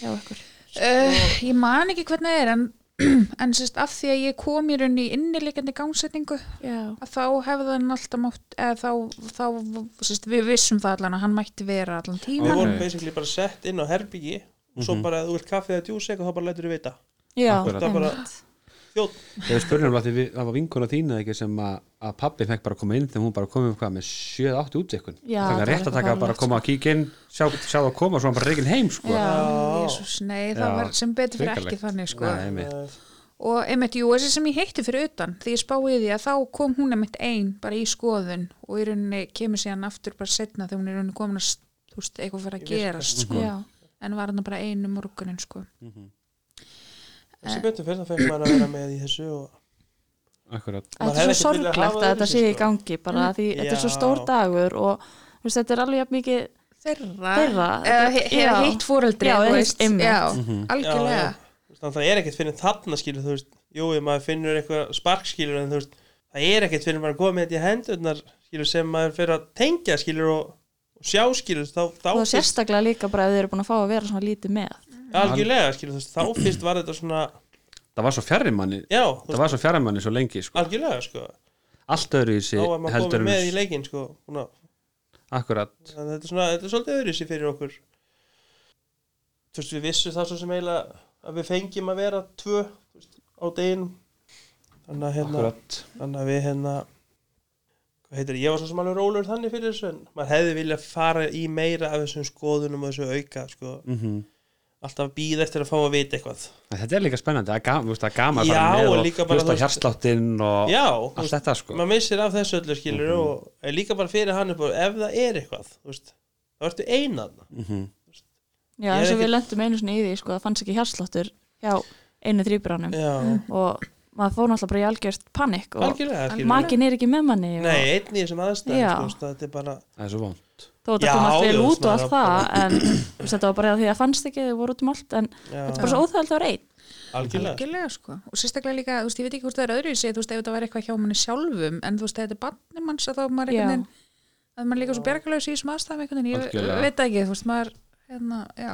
hjá ykkur Uh, ég man ekki hvernig það er en, (clears throat) en sérst af því að ég kom í raunni í innilegjandi gangsetningu Já, að þá hefði hann alltaf mátt eða þá, þá sérst, við vissum það allan að hann mætti vera allan við tíma Ok. vorum basically bara sett inn á herbyggi og svo Mhm. bara ef þú vilt kaffi eða djús eitthvað þá bara lætur þú vita já. Það er bara- spurning var því við, það var vinkona þína ekki sem að, að pappi fekk bara að koma inn þegar hún bara komið hvað með 7-8 útsekkun Já, það það er rétt að taka eitthvað bara að koma að kíkja inn sjá, sjá að koma og svo hann bara reikin heim sko. Já. Jésús, nei, það var sem betur fyrir ekki þannig sko. Nei, einmitt. og einmitt, jú, þessi sem ég heitti fyrir utan því ég spáði því að þá kom hún einmitt ein bara í skoðun og í rauninni kemur síðan aftur bara setna þegar hún er í rauninni komin að þú veist, eitthvað fyrir að gerast sko. Já, en var hann bara einu morgunin sko. Mhm. Sem betur fyrir það fekk maður að vera með í þessu og Akkurat. Þetta er svo sorglegt að þetta sé í sko. gangi bara því þetta er svo stór dagur og þú veist, þetta er alveg jafn mikið þeirra, Þeirra, eða heitt fóreldri Já, Mhm. algjörlega. Já, að það er ekkert fyrir þarna skilur þú veist, jú, ef maður finnur eitthvað sparkskilur en þú veist, það er ekkert fyrir maður að koma með þetta í hendurnar skilur sem maður fyrir að tengja skilur og, og sjá skilur þá, þá og sérstaklega líka bara ef þið eru búin að fá að vera svona lítið með algjörlega skilur þú veist, þá fyrst var þetta svona það var svo fjarri manni. Já, það var svo fjarri manni svo lengi sko. algjörlega sko. Allt öðru í sig þá var maður heldur komið með í leikinn sko að- akkurat. Þetta er svona, þetta er svolítið öðru sér fyrir okkur. Þú veist, við vissum það svo sem eiginlega að við fengjum að vera tvö veist, á deginum. Þannig að hérna akkurat. þannig að við hérna heitir, ég var svo sem alveg rólur þannig fyrir þessu en maður hefði viljað fara í meira af þessum skoðunum og þessu auka sko. mm alltaf býð eftir að fá að vita eitthvað. Þetta er líka spennandi það er gam- þú veist, það gaman að Já, fara með og og hlusta hjarsláttinn og já, allt veist, þetta sko. maður missir af þessu öllu skilur Mhm. og er líka bara fyrir hann upp og ef það er eitthvað veist, þá ertu einan Mhm. Já, Ég er eins og ekki- við lendum einu svona í því sko, það fannst ekki hjarsláttur hjá einu þrýbranum já, og maður fór náttúrulega bara í algjört panik og makin er ekki með manni og nei, einn í þessum aðstæðum Já. þú veist, þetta er bara það er svo vond þó þetta Já, kom allt vel út og allt það það (clears throat) en þetta var bara því að það fannst ekki þau voru út um allt en já, þetta er bara svo óþægild að vera einn. Algjörlega. Algjörlega sko. Og sérstaklega líka, þú veist, ég veit ekki hvort það er öðru þú veist, ef þetta væri eitthvað hjá manni sjálfum en þú veist, þetta er barni manns að þá er maður einhvern veginn að maður líka svo bergalaus í þessum aðstæðum einhvern veginn, ég Algjörlega. veit það ekki, þú veist, maður hérna, já,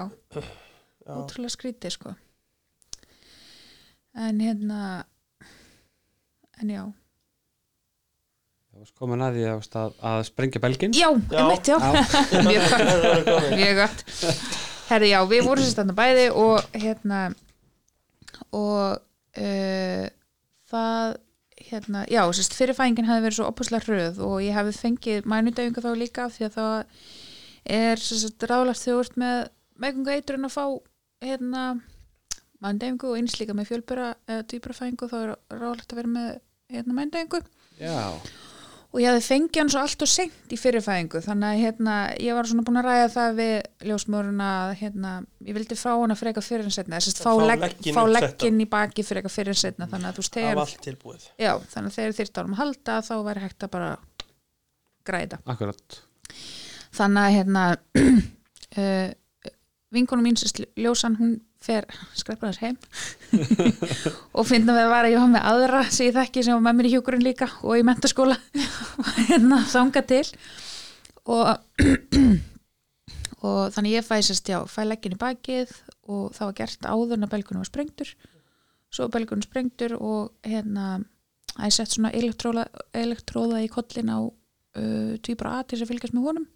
Já. ótrúlega skrítið sko. En hérna en já. það komin að því að, að, sprengja belgin já, Já. einmitt, já, (laughs) mjög gott. Mjög gott. Herri, já, við vorum sérst þarna bæði og hérna og uh, það hérna, já, sérst fyrirfæðingin hefði verið svo opuslega hröð og ég hefði fengið mænudauðingu þá líka af því að það er sérst ráðlagt þegar þú ert með meðgungu eitrun að fá hérna mænudauðingu og eins líka með fjölbura eða dýbrafæðingu þá er ráðlagt að vera með hérna mænudauðingu já, og ég hefði fengið hann svo allt og seint í fyrirfæðingu þannig að hérna, ég var svona búin að ræða það við ljósmöruna að hérna, ég vildi fá hann að freka fyrir en setna þess að fá, Fá legg, legginn fá leggin í baki fyrir fyrir en setna þannig að þú veist þegar, allt tilbúið. Já, þannig að þegar þyrft árum að halda þá væri hægt að bara græða akkurat. Þannig að hérna (clears throat) uh, vinkonum mín sérst ljósan hún fer skreppar þess heim. (laughs) Og finna við að vara ég var með aðra sem ég þekki sem var með mér í hjúkurinn líka og í mentaskóla (laughs) og hérna þanga til. Og (clears throat) og þannig ég fæ sérst já, fæ leggin í bakið og það var gert áður en að belgunum var sprengtur svo belgunum sprengtur og hérna að ég sett svona elektróða, elektróða í kollin á uh, tvíbra A til þess að fylgjast með honum.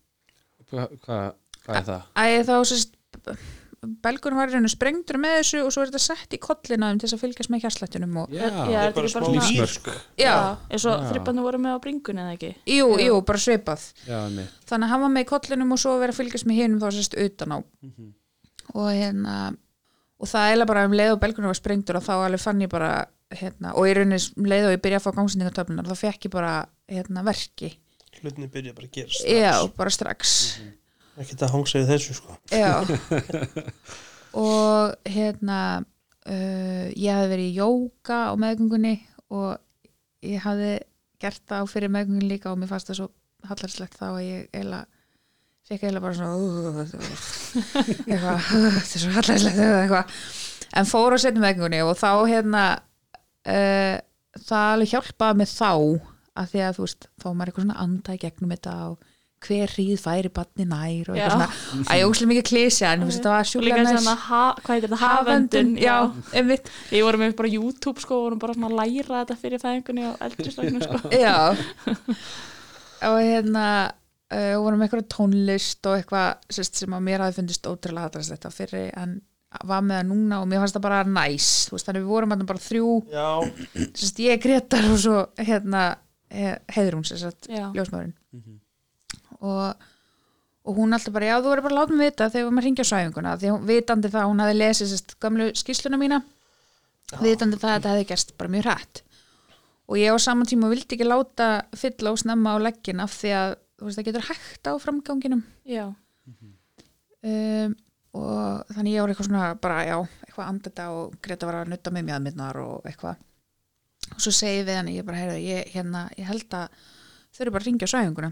Hvað hva, hva er það? Æ, þá sérst belgunum var í rauninu sprengtur með þessu og svo er þetta sett í kollina um til þess að fylgjast með hjarslættunum og já, Já, er þetta ekki bara svona lífsmörk. Já, eins og Já. þrippandi voru með á bringunni eða ekki? Jú, jú, bara svipað. Já, þannig að hann var með í kollinum og svo verið að fylgjast með hinum þá sérst utan á. Mhm. og hérna og það er bara um leið og belgunum var sprengtur og þá alveg fann ég bara hérna, og í rauninni um leið og ég byrja að fá gangsendingartöflunar þá fekk ég bara hérna, verki. Hlutinni byrja bara að gera já, bara strax. Það ekki það hangsa við þessu sko. Já. (laughs) Og hérna uh, ég hafði verið í jóka á meðgöngunni og ég hafði gert það á fyrir meðgöngunni líka og mér fannst það svo hallarslegt þá að ég eiginlega fekk eiginlega bara svona eitthvað, (laughs) þetta er svo hallarslegt eitthvað. En fór á setjum meðgöngunni og þá hérna uh, það alveg hjálpaði mig þá að því að þú veist, þá var maður eitthvað svona anda í gegnum þetta og hver hríð færi batni nær og Já. eitthvað svona, að ég óslega mikið klísja en þú veist, þetta var Líka sjúklega næs. svona, ha, hvað heitir þetta, haföndun, haföndun já, einmitt. Ég voru með bara YouTube sko, vorum bara svona að læra þetta fyrir fæðingunni og eldrisleikinu sko. (laughs) Já. Og hérna uh, vorum með eitthvað tónlist og eitthvað sérst, sem að mér hafi fundist ótrúlega hatrast þetta fyrir en var með það núna og mér fannst það bara næs, þú veist, þannig við vorum bara þrjú, já, sérst, ég Gretar og svo hérna heiður hún sérst, Já, ljósmaðurinn og, og hún alltaf bara, já þú verður bara að láta mig vita þegar maður ringja á svæfinguna. Því hún vitandi það, að hún hafi lesið sérst, gamlu skýsluna mína vitandi það að þetta hefði gerst bara mjög hrætt og ég á saman tíma vildi ekki láta fylla og snemma á leggin af því að þú veist, það getur hægt á framganginum. Já, um, og þannig ég var eitthvað svona bara, já, eitthvað andeta og Greta var að nutta með mjög minnar og eitthvað. Og svo segi við hann, ég bara, heyrðu, ég, hérna, ég held að þau eru bara að ringja á svæfinguna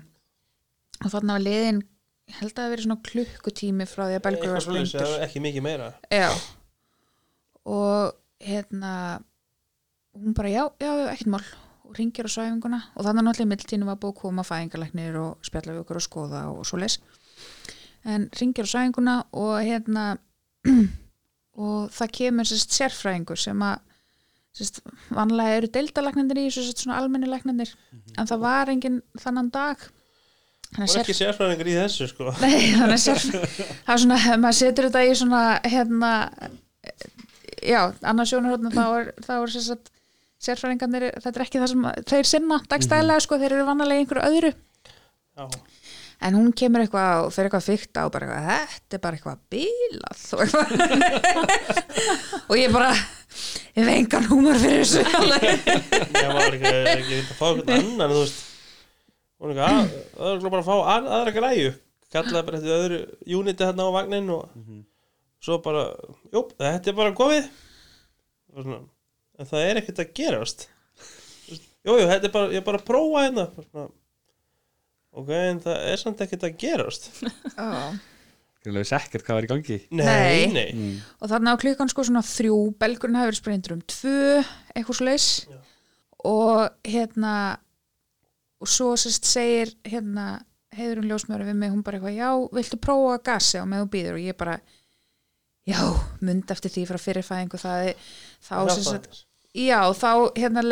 og þannig að liðin held að það verið svona klukkutími frá því að belgur var sprengdur ekki mikið meira. Já. Og hérna hún bara, já, já, ekkert mál. Og ringir á svæfinguna. Og þannig að náttúrulega í mildtínu var búið að koma fæðingalæknir og spjalla við okkur og skoða og svo leis en ringir á svæfinguna og hérna (clears throat) og það kemur sérst sérfræðingur sem að sérst, vanlega eru deildalæknandir í þessu svona almenni læknandir en það var engin þannan dag og ekki sérfræðingur í þessu sko. (laughs) Nei, þannig að sérf, það er svona, maður setur þetta í svona, hérna, já, annars sjónarhóttna þá er, þá er sérfræðingarnir, þetta er ekki það sem þeir sinna dagstæðlega, sko, þeir eru vanalega í einhverju öðru, já, en hún kemur eitthvað og fer eitthvað fyrkt á og bara eitthvað, þetta er bara eitthvað bílað og eitthvað, (laughs) og ég bara, ég hef engan húmor fyrir þessu, (laughs) ég var ekki, ekki að fá eitthvað annan þú veist hún er ekki að, það er bara að fá að, aðra græju. Kallaði bara eftir öðru uniti hérna á vagnin og svo bara, jú, þetta er bara komið. Og svona, en það er ekkert að gerast. Jú, jú, þetta er bara, ég er bara að prófa hérna. Og ok, en það er samt ekkert að gerast. Já. Ég veist ekkert hvað var í gangi. Nei. nei, mm. og þannig á klukkan sko svona þrjú belgurinn hafi verið sprengdur um tvö eitthvað Já. og hérna og svo sérst segir hérna heiður hún ljósmjöru við mig hún bara eitthvað, já, viltu prófa gasi á með þú býður og ég bara já, mynd eftir því frá fyrirfæðingu það er- þá hjálpaði. já, þá hérna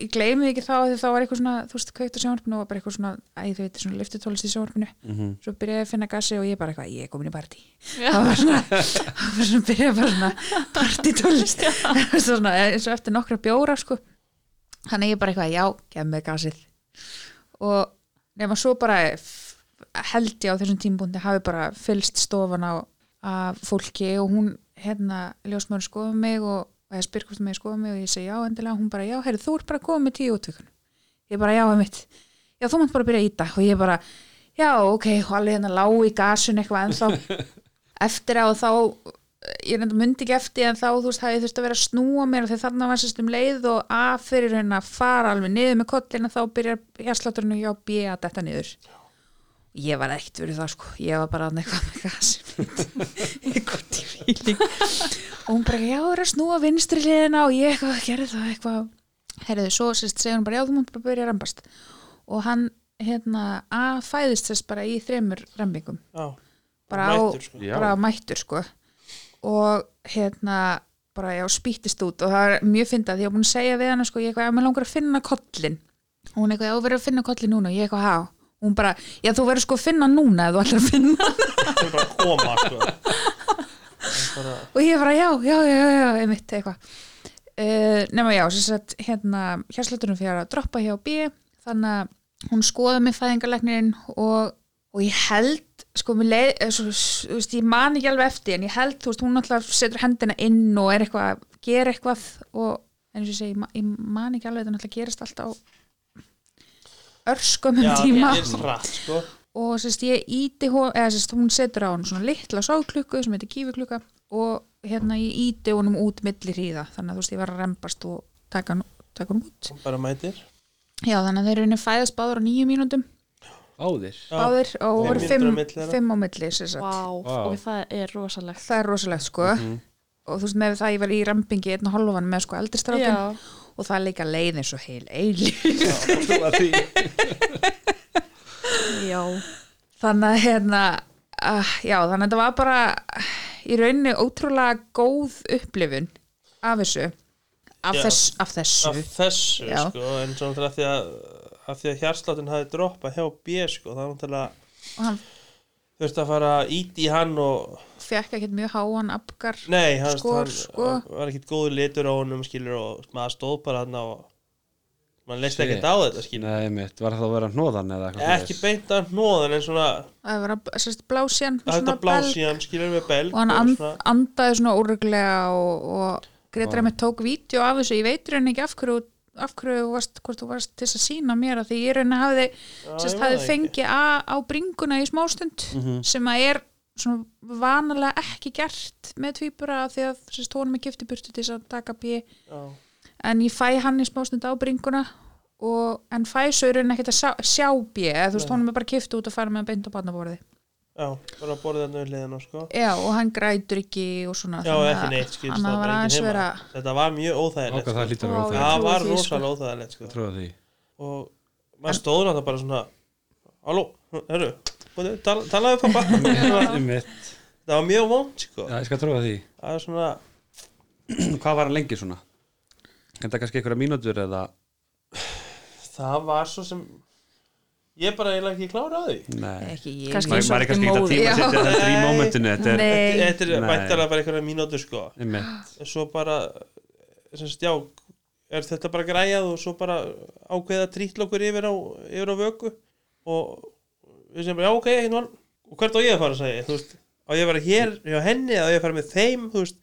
ég gleymi ekki þá því þá var eitthvað svona þú veist, kveikt á sjónvarpinu og var bara eitthvað svona æ, þú veit, svona liftutólist í sjónvarpinu. Mhm. svo byrjaði ég að finna gasi og ég bara eitthvað, ég er komin í partí. Já. það var svona, það var svona byrjaði bara svona partítólist (laughs) svona, eins og eftir nokkra bjóra sko. Þannig ég bara eitthvað, já, gef mig gasið og nema svo bara held ég á þessum tímbúndi hafi bara fylst stofan á fólki og hún hérna ljósmaður skoða mig og eða spyr hvort mig skoða mig og ég segi já endilega. Hún bara já, heyrðu, þú ert bara að koma með tíu útvikun ég bara já, einmitt. Já, þú mátt bara byrja í dag og ég bara já, ok, og alveg hérna lág í gasun eitthvað en þá (laughs) eftir á þá ég reynda myndi ekki eftir en þá þú veist hafði þurft að vera að snúa mér og þegar þarna var sérst um leið og að fyrir hérna að fara alveg niður með kollina þá byrjar hérslátturinn hjá B að detta niður. Ég var ekkert verið það sko. Ég var bara að eitthvað með gasum (laughs) eitthvað til fíling og hún bara, já, er að snúa vinstri hliðina. Og ég eitthvað, gerði það eitthvað. Herriði, svo sérst segir hún bara, já, þú mátt bara byrja að rembast og hann, hérna, að fæðist sérst bara í þremur rembingum já, bara á, mættur, sko. Bara mættur sko og hérna bara já, spýttist út og það er mjög fyndað því að ég að segja við hana sko, ég eitthvað, já, mér langar að finna kollin og hún eitthvað, já, þú verður að finna kollin núna og ég eitthvað, og hún bara, já, þú verður sko að finna núna ef þú ætlar að finna hann. það er bara að koma sko. (laughs) Bara, og ég bara, já, já, já, já, já einmitt eitthvað uh, nema já, sem sagt, hérna hérslutunum fyrir að droppa hjá B þannig að hún skoða með fæðingarleiknirinn og, og ég held sko, leið, eh, svo, þú veist, ég man ekki alveg eftir en ég held, þú veist, hún alltaf setur hendina inn og er eitthvað að gera eitthvað og en eins og ég segi, ég ma- ég man ekki alveg þetta náttúrulega gerist alltaf á örskömmum já, tíma. það er rætt sko. og sérst ég íti hún eða sérst hún setur á hann svona litla sáklukku sem heitir kífiklukka og hérna ég íti honum út milli hríða þannig að þú veist ég var að rembast og taka hann út. Bara mætir. Já þannig að þeir eru fæðast báður á nýju mínútum Áðir Já. báðir og Fimm voru fimm, fimm á milli sem sagt. Vá, Vá. og það er rosalegt. Það er rosalegt sko. Og þú veist með það ég var í rempingi einn og hálfan með sko eldri strákin Já, og það er líka leið eins og heil eili (laughs) já, þannig að hérna uh, já þannig að þetta var bara í rauninni ótrúlega góð upplifun af þessu. Af, Já. þess, af þessu. Af þessu Já. sko, en svona því að af því að hjarsláttin hafi droppað hjá B sko, það var náttúrulega hann þurfti að fara ít í hann og fekk ekkert mjög háan afgar nei, hann, Skor, hann sko. var ekkit góður litur á honum skilur og maður stóð bara hann og maður leist ekkert á þetta skilur. Nei, mitt, var það að vera hnóðan eða eitthvað ekki beint að hnóðan en svona það var að sérst blásjan að þetta blási hann skilur við belg og hann og and, svona, andaði svona úruglega og, og Gretar wow. tók vídeo af þessu, ég veit rauninni ekki af hverju af hverju þú varst, hvort þú varst til að sína mér að því ég hafði, Já, sérst, ekki. fengið a, á bringuna í smástund Mhm. sem að er svona vanalega ekki gert með tvíbura af því að sérst, honum er giftiburtu til þess að taka B Já. en ég fæ hann í smástund á bringuna og, en fæ svo í rauninni ekkert að sjá, sjá B eða þú veist, honum er bara kift út að fara með beint á barnaborði já, bara að borða þetta við liðina sko. já, og hann grætur ekki og svona já, ekki að- neitt að það var aðeins vera þetta var mjög óþægilegt það sko. lítur að Vá, vera ég það trúi var því, sko. rosalega óþægilegt sko. Því og maður stóður náttúrulega bara svona halló, hörru tal, talaðu pappa (laughs) það var mjög vond sko. Já, ég skal trúa því það er svona (clears throat) Hvað var hann lengi svona? En það kannski einhverja mínútur eða það var svo sem ég bara eiginlega ekki klára á því Nei ekki ég Kannski Maður maður er kannski ekki að tíma Já. setja þetta í mómentinu Þetta er Nei. þetta er Nei. væntalega bara einhverja mínútur sko. Einmitt. en svo bara sem sagt, já, er þetta bara græjað og svo bara ákveða trítl okkur yfir á, yfir á vöku og við sem bara, já ok, hérna var og hvert á ég að fara, sagði ég, þú veist á ég að fara hér hjá henni eða á ég að fara með þeim þú veist,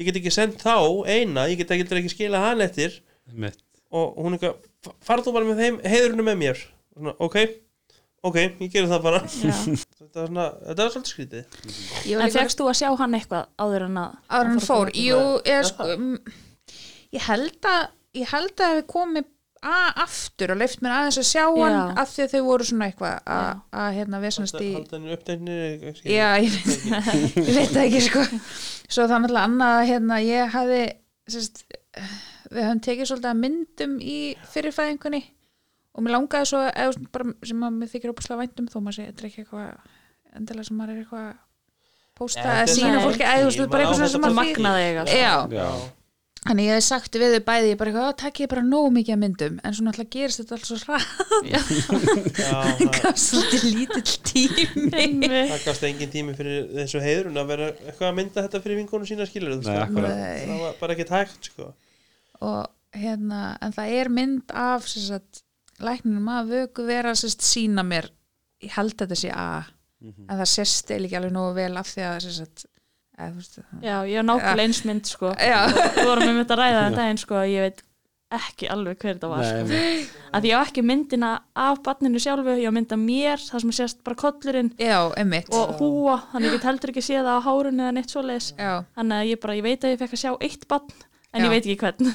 ég get ekki sendt þá eina, ég get ekki, ekki skila hann eftir Einmitt. og hún eitthvað, "Fa- farðu þú bara með þeim heiðurinu með mér svona, ok, ok, ég gerir það bara. (laughs) Þetta er svona, þetta er svolítið skrítið. Ég var En líka- fegst þú að sjá hann eitthvað áður en að áður en hann fór, jú, ég, sko, mm, ég held að ég held að við komið að aftur og leift mér aðeins að sjá hann Já. af því að þau voru svona eitthvað að, að hérna vesanast í halda henni uppdæknir já, ég, (laughs) ég veit það ekki sko. Svo það er náttúrulega annað að hérna ég hafði sérst, við höfum tekið svolítið að myndum í fyrirfæðingunni og mér langaði svo eða, bara, sem að mér þykir ópuslega væntum þó maður sé, þetta er ekki eitthvað endilega sem maður er eitthvað að posta eða sína fólki eða þú veist, bara eitthvað sem maður magnaði eiga. Já, Já, Þannig ég hef sagt við þau bæði, ég bara eitthvað, "Ó, takk ég bara nóg mikið að myndum, en svo náttúrulega gerist þetta alls svo ræð, já, (laughs) svolítið lítill tími. Það gafst engin tími fyrir þessu heiðurinn að vera eitthvað að mynda þetta fyrir vinkonu sína skilur það var bara ekkert hægt sko. Og hérna, en það er mynd af, sem sagt, lækninum að vöku vera, sagt, sína mér, ég held að þetta sé að, en það sést eða ekki alveg nógu vel af því að, veist, Já, ég var nákvæmlega eins mynd sko. (laughs) Við vorum með þetta að ræða þetta daginn sko Ég veit ekki alveg hver þetta var Nei, sko. að ég á ekki myndina af barninu sjálfu ég á mynda mér, það sem sést bara kollurinn já, einmitt, og húa, þannig ég get heldur ekki séð það á hárunu eða neitt svoleiðis. Já. þannig að ég bara, ég veit að ég fekk að sjá eitt barn en Já. ég veit ekki hvern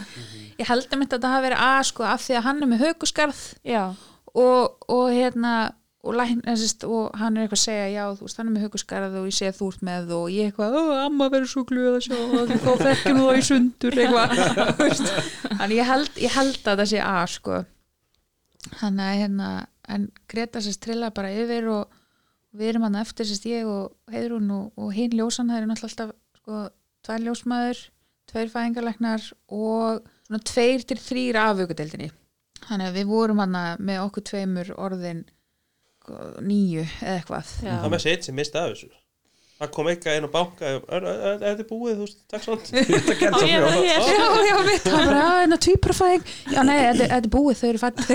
Ég held að það hafi verið að, sko, af því að hann er með hökuskarð já, og, og hérna og, lækn, eða, sérst, og hann er eitthvað að segja já, þú veist, hann er með hugurskarað og ég að þú ert með og ég eitthvað, amma verður svo glöð að sjá þá fekkjum þú það í sundur (laughs) þannig ég held, ég held að það sé að sko. Þannig að hérna, en Greta sérst trilla bara yfir og við erum hann eftir sérst ég og Heiðrún og, og hinn ljósan, það eru náttúrulega alltaf sko, tvær ljósmaður, tveir fæðingarlæknar og svona tveir til þrýr af vökudeldinni þannig að við vorum hann með okkur tveimur orðin sko, nýju eða eitthvað. Já. það með sér eitt sem misti af þessu. Það kom eitthvað inn á banka er er- er þetta búið, þú veist, takk svont (laughs) Þetta gerði Á, svo ég er fljótt. hér. já, já, mitt, það bara, að hérna tvíprafæðing. Já, nei, þetta þetta er búið, þau eru fætt (laughs)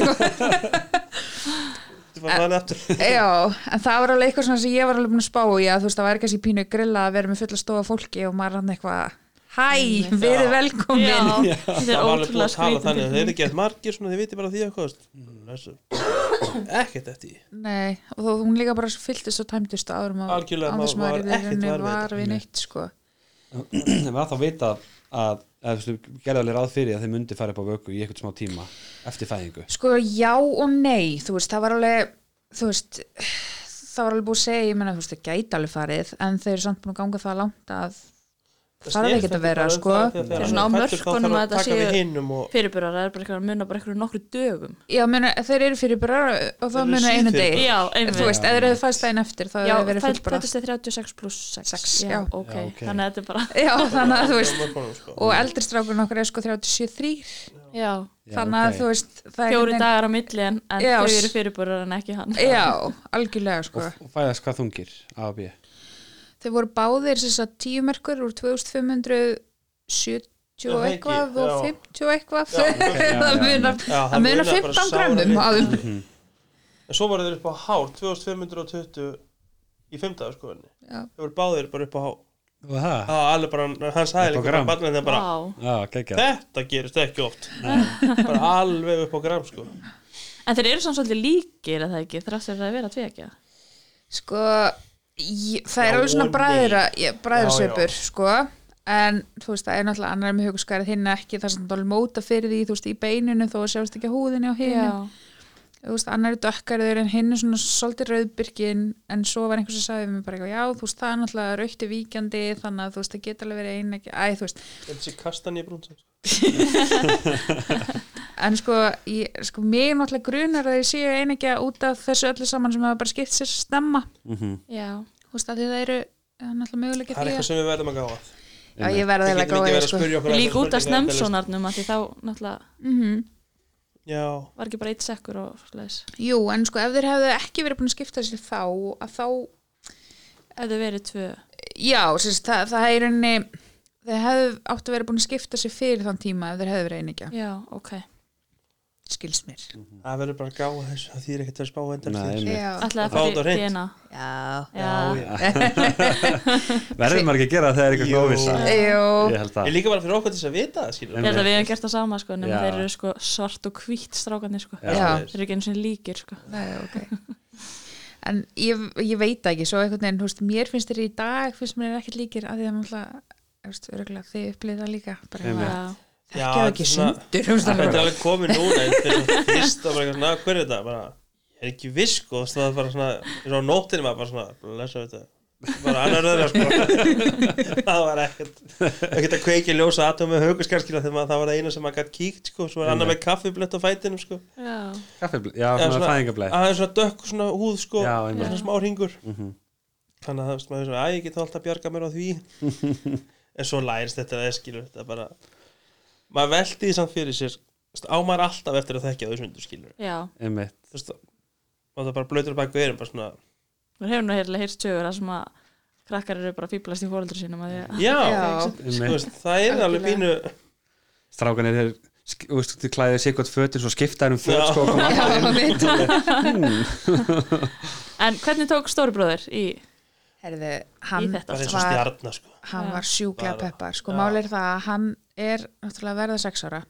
(laughs) já, en það var alveg eitthvað svona sem ég var alveg búin að spá í að þú veist, það var ekki pínu grilla að vera með fulla stofa fólki og maður hann eitthvað hæ, verið velkomin Já, þetta er það var alveg búið ótrúlega að tala þannig skrítið þeir eru eftir margir, svona, þið viti bara því þú veist. Þessu. ekkert eftir því. nei, og þó hún líka bara fylltist og tæmtist áður maður Algjörlega, án þess maður var er ekkert var við var þetta. við Nei. neitt sko en var þá vita að eða, þú veist, gerði alveg ráð fyrir að þeir myndi fara upp á vöku í eitthvað smá tíma eftir fæðingu Sko já og nei, þú veist, það var alveg, þú veist, það var alveg búið að segja, ég menna, þú veist, það gæti alveg farið, en þeir eru samt búin að ganga það langt að Það þarf ekkert að vera, um sko. það, hann svona á er mörkunum að þetta séu- hinum og fyrirburar, það er bara eitthvað að muna bara eitthvað nokkru dögum Já, menna, þeir eru fyrir bara og það muna einu einmitt Þú veist, ef þeir hefur fæst daginn eftir, þá hefur verið bara. fæddist þið 36 pluss 6 Sex, já, já. ok, Já, ok. þannig að þetta er bara (laughs) Já, þannig að þú veist, sko. og eldri strákurinn okkar er sko 37 já, þannig að þú veist, það er fjóri dagar á milli en, þau eru fyrirburar en ekki hann Já, algjörlega sko. og, fæðast hvað þungir A og B Þeir voru báðir þess að tíu merkur úr 2570 Já, og eitthvað ekki, og já. 50 og eitthvað. Já, (laughs) það já, munar Já, það munar bara 15 sáralítið. grömmum Mhm. En svo voru þeir upp á hár 2520 í fimmtaðu skoðinni Já. Þeir voru báðir bara upp á hár. Já, alveg bara, hans hæði líka bara barnið þegar bara já, geggja Þetta gerist ekki oft. Bara alveg upp á gram sko. En þeir eru samt svolítið líkir að það ekki? Þrátt fyrir að vera tvekja sko ég, það er Já, alveg svona bræðra bræðrasveipur Já, sko. En þú veist það er náttúrulega annar með hugskærið hinn ekki það sem dálítið móta fyrir því þú veist í beininu þó að sjást ekki á húðinni á hinn þú veist annar er dökkarður en hinn er svona svolítið rauðbyrgin en svo var einhvers að sagði mér bara eitthvað, já þú veist það er náttúrulega rautti víkjandi þannig að þú veist það geta alveg verið ein ekki, æ þú veist (laughs) Sé en sko, ég, sko mig náttúrulega grunar að ég séu ein ekki út af þessu öllu saman sem hafa bara skipt sér stemma Mhm. já, þú veist að því það eru eh, náttúrulega möguleika Það er eitthvað að sem við verðum að gáða já ég verði gáði verið að sko. líka út af snemsónarnum að því þá náttúrulega mm Já, var ekki bara eitt sekkur og svoleiðis. Jú, en sko ef þeir hefðu ekki verið búin að skipta sér þá að þá, ef þau verið tvö. Já, sérst, það, það er einni þeir hefðu áttu að vera búin að skipta sér fyrir þann tíma ef þeir hefðu verið einingja já, ok, skils mér. Það verður bara að gáða þessu Það þýr ekkert að spá endar ætlaði að. DNA já, já, (laughs) verður maður ekki að gera það þegar eitthvað Jú. ég líka bara fyrir okkur til þess að vita það skilur ég held að við hefum gert það sama sko, nema þeir eru sko svart og hvít strákarnir sko, þeir eru ekki eins og líkir sko. Nei, ok. En ég, ég veit það ekki, svo einhvern veginn, veist, mér finnst þér í dag, finnst mér ekkert líkir að því að náttúrulega, þú veist, örgulega þið upplýð það líka, bara Já, Já, það ekki er svona- sundur, Þetta er alveg. komið núna og hver er þetta? Bara, ég er ekki viss sko, það var bara svona, eins og á nóttinni maður bara svona, lesa þetta. Bara annar öðra sko. (laughs) Það var ekkert ekkert að kveiki ljósa atom með hauguskarskina þegar það var það eina sem maður gætt kíkt sko. Svo var annar með kaffiblett á fætinum sko. Já, kaffibl, já, Eða svona fæðingableið að það er svona dökk svona húð sko. Já, og svona smá ringur Mhm. þannig að það er svona, að ég get alltaf að bjarga mér á því. (laughs) En svo lærist þetta eða skilur þetta bara maður veldi því samt fyrir sér á maður alltaf eftir að þekkja þau sundur skilur já. Einmitt. Þú veist það bara blöytur bak við erum bara svona við hefum nú heyrlega heyrt sögur að sem að krakkar eru bara fýblast í fóreldur sínum að því já, Já. Þú veist, það er alveg pínu strákanir þeir sk- þú veist, þið klæðið sér gott fötin svo skipta um föt sko mitt. (laughs) en hvernig tók stóribróður í Herðu, hann var, stjarnar sko. Hann var sjúklega Bara- peppar. Sko já. máli er það að hann er náttúrulega að verða sex ára.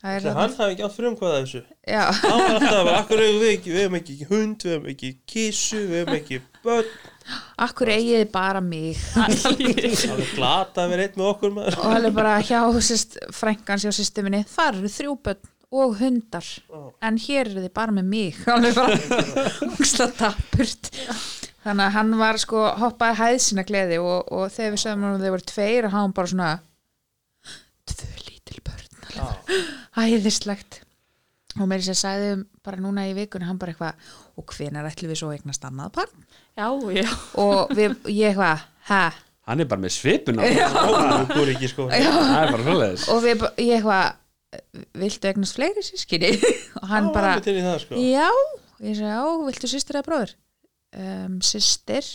Það er Þegar hann hafi ekki átt frumkvæða þessu? Já, hann var alltaf bara, akkur (laughs) eigum við ekki við hefum ekki hund, við hefum ekki kissu við hefum ekki börn? Akkur eigið þið bara mig? (laughs) Alveg glata að vera einn með okkur maður. Og hann er bara hjá sýst, frænkans hjá systeminni, þar eru þrjú börn og hundar, Já. en hér eru þið bara með mig. (laughs) Hann er bara tapurt þannig að hann var sko hoppaði hæð sína gleði og, og þegar við sögum að þeir voru tveir og hann bara svona tvö lítil börn. Æðislegt. Og mér sem sagði um bara núna í vikunni hann bara eitthvað og hvenær ætlum við svo að eignast annað barn? Já, já, og við, ég eitthvað, hæ hann er bara með svipun á. Sko. Það er bara svoleiðis. Og við, ég eitthvað viltu eignast fleiri sískinni (laughs) og hann Já, bara, það sko. Já. Ég segi, já, viltu systir eða bróður um, systir.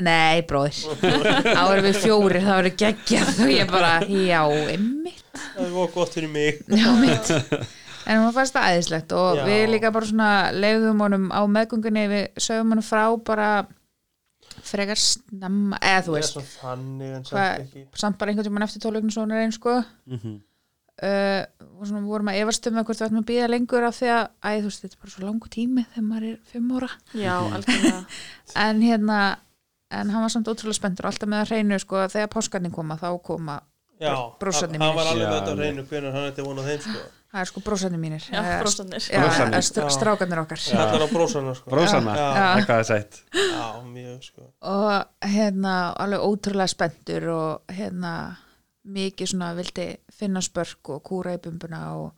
Nei, bróður þá erum við fjórir, þá erum geggjað og ég bara, já, einmitt. Það er voru gott fyrir mig. Já, mitt en hún fannst það æðislegt og Já. við líka bara svona leiðum honum á meðgöngunni við sögum honum frá bara frekar snemma, eða þú er veist. samt ekki. samt bara einhvern tímann eftir tólugn svona einn sko. Mhm. Uh, og svona vorum að efast um að ættum að býða lengur af því að, æ, þú veist, þetta er bara svo langu tími þegar maður er fimm ára. Já, (laughs) en hérna, en hann var samt ótrúlega spenntur og alltaf með að hreinu, sko, að þegar páskarnir koma þá koma, Brósarnir hann hann var mínir. alveg með þetta alveg. reynu hvernig hann ætti von á þeim sko. Það er sko brósarnir mínir. Já, Eh, brósarnir. já, Brósarnir. eh, str- strákarnir okkar. Kallar á brósarna sko. Já. eitthvað er sætt. (laughs) Já, mjög sko. Og hérna alveg ótrúlega spenntur og hérna mikið svona vildi finna spörk og kúra í bumbuna og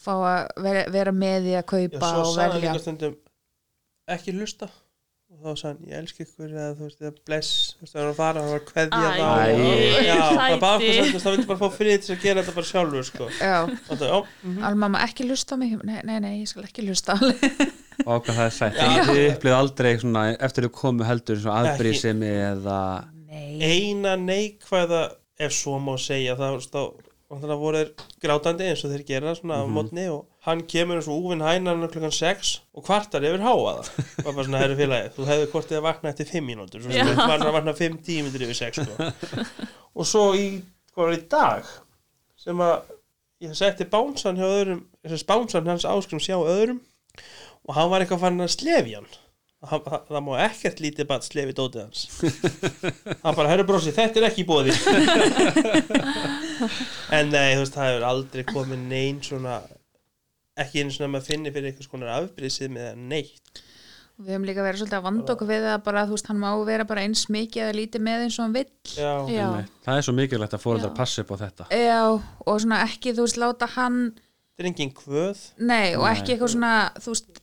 fá að vera, vera með í að Já, kaupa svo og velja. líka stundum ekki hlusta. Og þá sagði hann, ég elski ykkur eða þú veist, eða bless, þú veist, það var að fara hann var að kveðja þá já, það sæti. bara okkur sendist, það vildi bara fá frið til að gera þetta bara sjálfur sko. Já, það, já, mhm. almamma ekki hlusta á mig. Nei, nei, nei, ég skal ekki hlusta og hvað það er sætt. Já. þið upplýðu aldrei svona, eftir þau komu heldur aðbrísimi eða nei, eina neikvæða ef svo má segja það, þú veist, þá og þannig að voru grátandi eins og þeir gera svona á mótni og hann kemur eins og úvinn hænan klukkan 6 og kvartar yfir háa það. Og bara svona, herri félagi, þú hefði hvort eða vakna eftir 5 mínútur, þú var að vakna 5 tímyndir yfir 6 sko. og svo í, var það í dag sem að ég setti bánsan hjá öðrum þess bánsan hans áskrum sjá öðrum og hann var eitthvað fann að slefi hann það, það, það má ekkert lítið bara slefi dótið hans. Hann bara, herru brosi, þetta er ekki bóði (laughs) en nei, þú veist, það hefur aldrei komið neinn svona ekki einu svona að maður finni fyrir einhvers konar afbrísið með neitt. Við höfum líka verið svolítið að vanda okkur við að bara, þú veist, hann má vera bara eins mikið eða lítið með eins og hann vill. Já, Já, það er svo mikilvægt að fóreldrar Já. passi upp á þetta. Já, og svona ekki, þú veist, láta hann þetta er engin kvöð. Nei, og ekki eitthvað svona þú veist,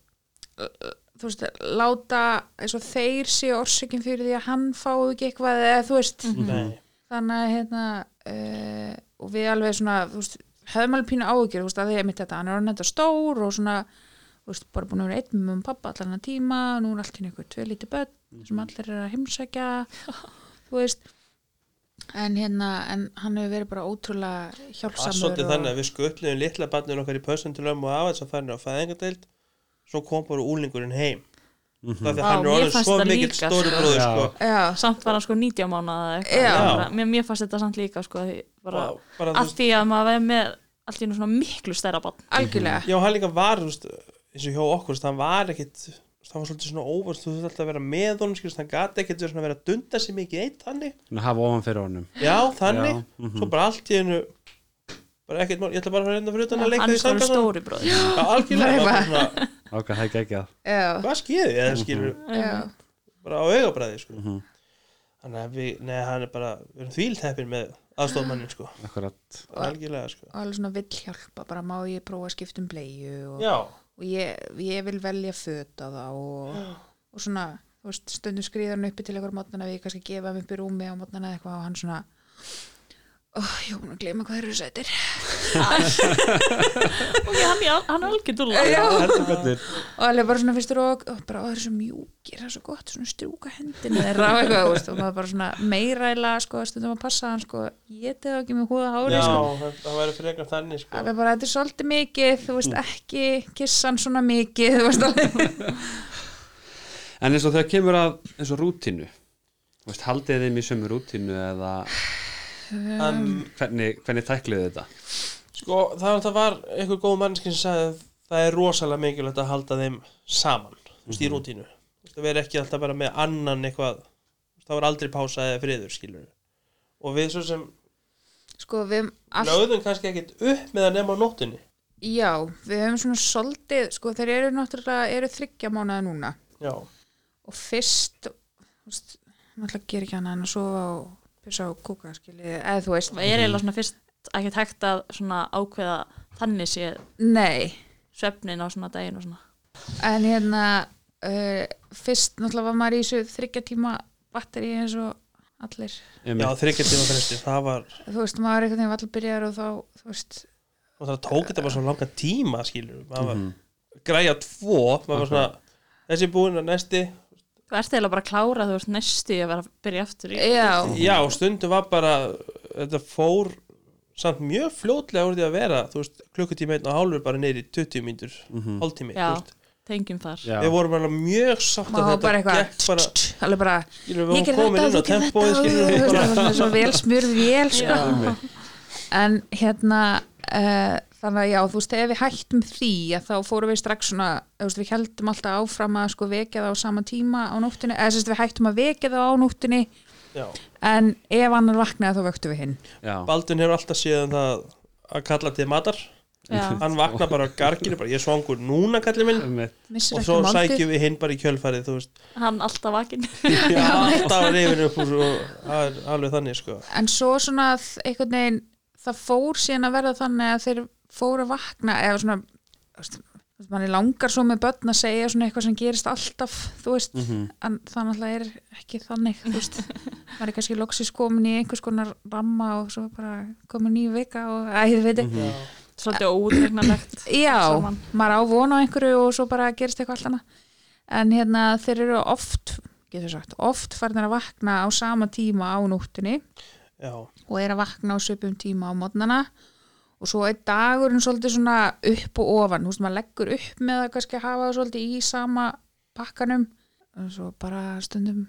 þú veist láta eins og þeir sé orsökin fyrir því að hann fái ekki eitthvað eða þú veist nei, þannig að hérna uh, og við alveg svona þú veist, höfum alveg pínu áhyggjur þú veist, að því að mitt þetta, hann er orðin þetta stór og svona þú veist, bara búin að vera einn með um pappa allan að tíma, nú er allt í einhver tvö lítið börn sem allir er að heimsækja þú veist. En hérna, en hann hefur verið bara ótrúlega hjálpsamur svolítið þannig að við skutluðum litla barninu okkar í pössun til ömmu og af þess að færa á fæðingadeild svo kom bara úlingurinn heim það er því Vá, að hann er fannst svo það mikill stóri sko. bróður Já. sko. Já, samt var hann sko 90 mánuða mér, mér fannst þetta samt líka sko því bara, Og bara, allt því að maður verið með allt í einu svona miklu stærra bann algjörlega Já, hann líka var, veist, eins og hjá okkur, hann var ekkit, hann var svolítið svona óvart, þú þurfti alltaf að vera með honum, skilst, hann gati ekkit verið að vera að dunda sig mikið eitt þannig. Hafa ofan fyrir honum Já, þannig, Já, mhm. svo bara allt í einu, bara ekkit mál, ég ætla bara að fara hérna fyrir utan að leika hann því er sko sanga stóri bróður Já, algjörlega, bara svona, ok, það er ekki að Já, hvað skeiði, eða skilur, já, bara á augabræði, sko. Mhm. Þannig að við, nei, hann er bara, við erum þvílteppin með aðstofmannin, sko, akkurat. Algjörlega, sko. og alveg svona vill hjálpa bara má ég prófa að skipta um bleiu og, Já, og ég, ég vil velja föta þá og, og svona þú veist, stundum skrýður hann uppi til einhver mótnana við kannski gefa hann upp í rúmi á mótnana eða eitthvað og hann svona oh, ég var búin að gleyma hvað þeir eru sætir (laughs) og hann, er algjör dúlla Já. heldur betur og alveg bara svona fyrstur og, bara, það er svo mjúkir, það er svo gott svona strjúka hendinu þeirra og maður bara svona meiraðila sko, stundum að passa hann sko, ég teði ekki með húða hári já, sko. það, það væri frekar þannig, sko. alveg bara, þetta er svolítið mikið þú veist, ekki kissa hann svona mikið þú veist alveg en eins og þegar kemur að eins og rútínu þú veist, haldið þeim í sömu rútínu eða Um, hvernig, hvernig tækliðu þetta? Sko, það, var einhver góð mannskinn sem sagði að það er rosalega mikilvægt að halda þeim saman, þú veist, í rútínu. Þú veist, það veri ekki alltaf bara með annan eitthvað það var aldrei pása eða friður, skilur og við svo sem sko, við allt lögðum kannski ekkit upp með að nema á nóttinni Já, við höfum svona svolítið, sko þeir eru náttúrulega, eru þryggja mánuða núna. Já, og fyrst, þú veist, náttúrulega ger ekki hana en að sofa og pissa og kúka, skilji, eða þú veist, það er eiginlega svona fyrst ekkert hægt að svona ákveða þannig sé nei, svefnin á svona daginn og svona? En hérna, uh, fyrst náttúrulega var maður í þessu þryggja tíma batteri eins og allir, já þryggja tíma fresti, það var þú veist, maður er einhvern veginn allir byrjar og þá, þú veist, og það tók þetta bara svo langa tíma, skilur maður var Mhm. græja tvo, maður var svona þessi búin að næsti þú ert eiginlega bara að klára þú ert næstu í að vera að byrja aftur í já, Já, stundum var bara þetta fór samt mjög fljótlega úr því að vera þú veist, klukkutíma einn og hálfur bara neyri 20 mínútur, Mhm. hálftími Já. þú veist. tengjum þar Já. við vorum alveg mjög sátt að var bara þetta eitthvað, gekk bara, alveg bara, ég ger komin þetta, inn á þú ger þetta tempóið og skilur þú við veist, bara, það var svo vel smurð vél, sko. En hérna uh, þannig að já, þú veist, ef við hættum því að þá fórum við strax svona þú veist, við heldum alltaf áfram að sko vekja það á sama tíma á nóttinni eða sérst við hættum að vekja það á nóttinni Já. en ef annar vaknaði þá vöktum við hinn. Já, Baldun hefur alltaf séð um það að kalla til matar. Já. hann vaknar bara á garginu bara, ég svangur núna kallið minn. Og svo sækjum við hinn bara í kjölfarið þú veist, hann alltaf vakinn. (laughs) Já, alltaf reyfin upp úr er alveg þannig sko. En svo svona veginn það fór síðan að verða þannig að þeir fóru að vakna eða svona manni langar svo með börn að segja svona eitthvað sem gerist alltaf þú veist, Mhm. en það náttúrulega er ekki þannig, þú veist. (laughs) Maður er kannski loksis komin í einhvers konar ramma og svo bara komin nýju vika og æði veit mm já, svolítið óútregnalegt já, saman. maður á von á einhverju og svo bara gerist eitthvað allt annað. En hérna þeir eru oft getur sagt, oft farin að vakna á sama tíma á nóttunni já, og er að vakna á svipum tíma á mótnana og svo er dagurinn svolítið svona upp og ofan, þú veist, maður leggur upp með að kannski hafa það svolítið í sama pakkanum. Og svo bara stundum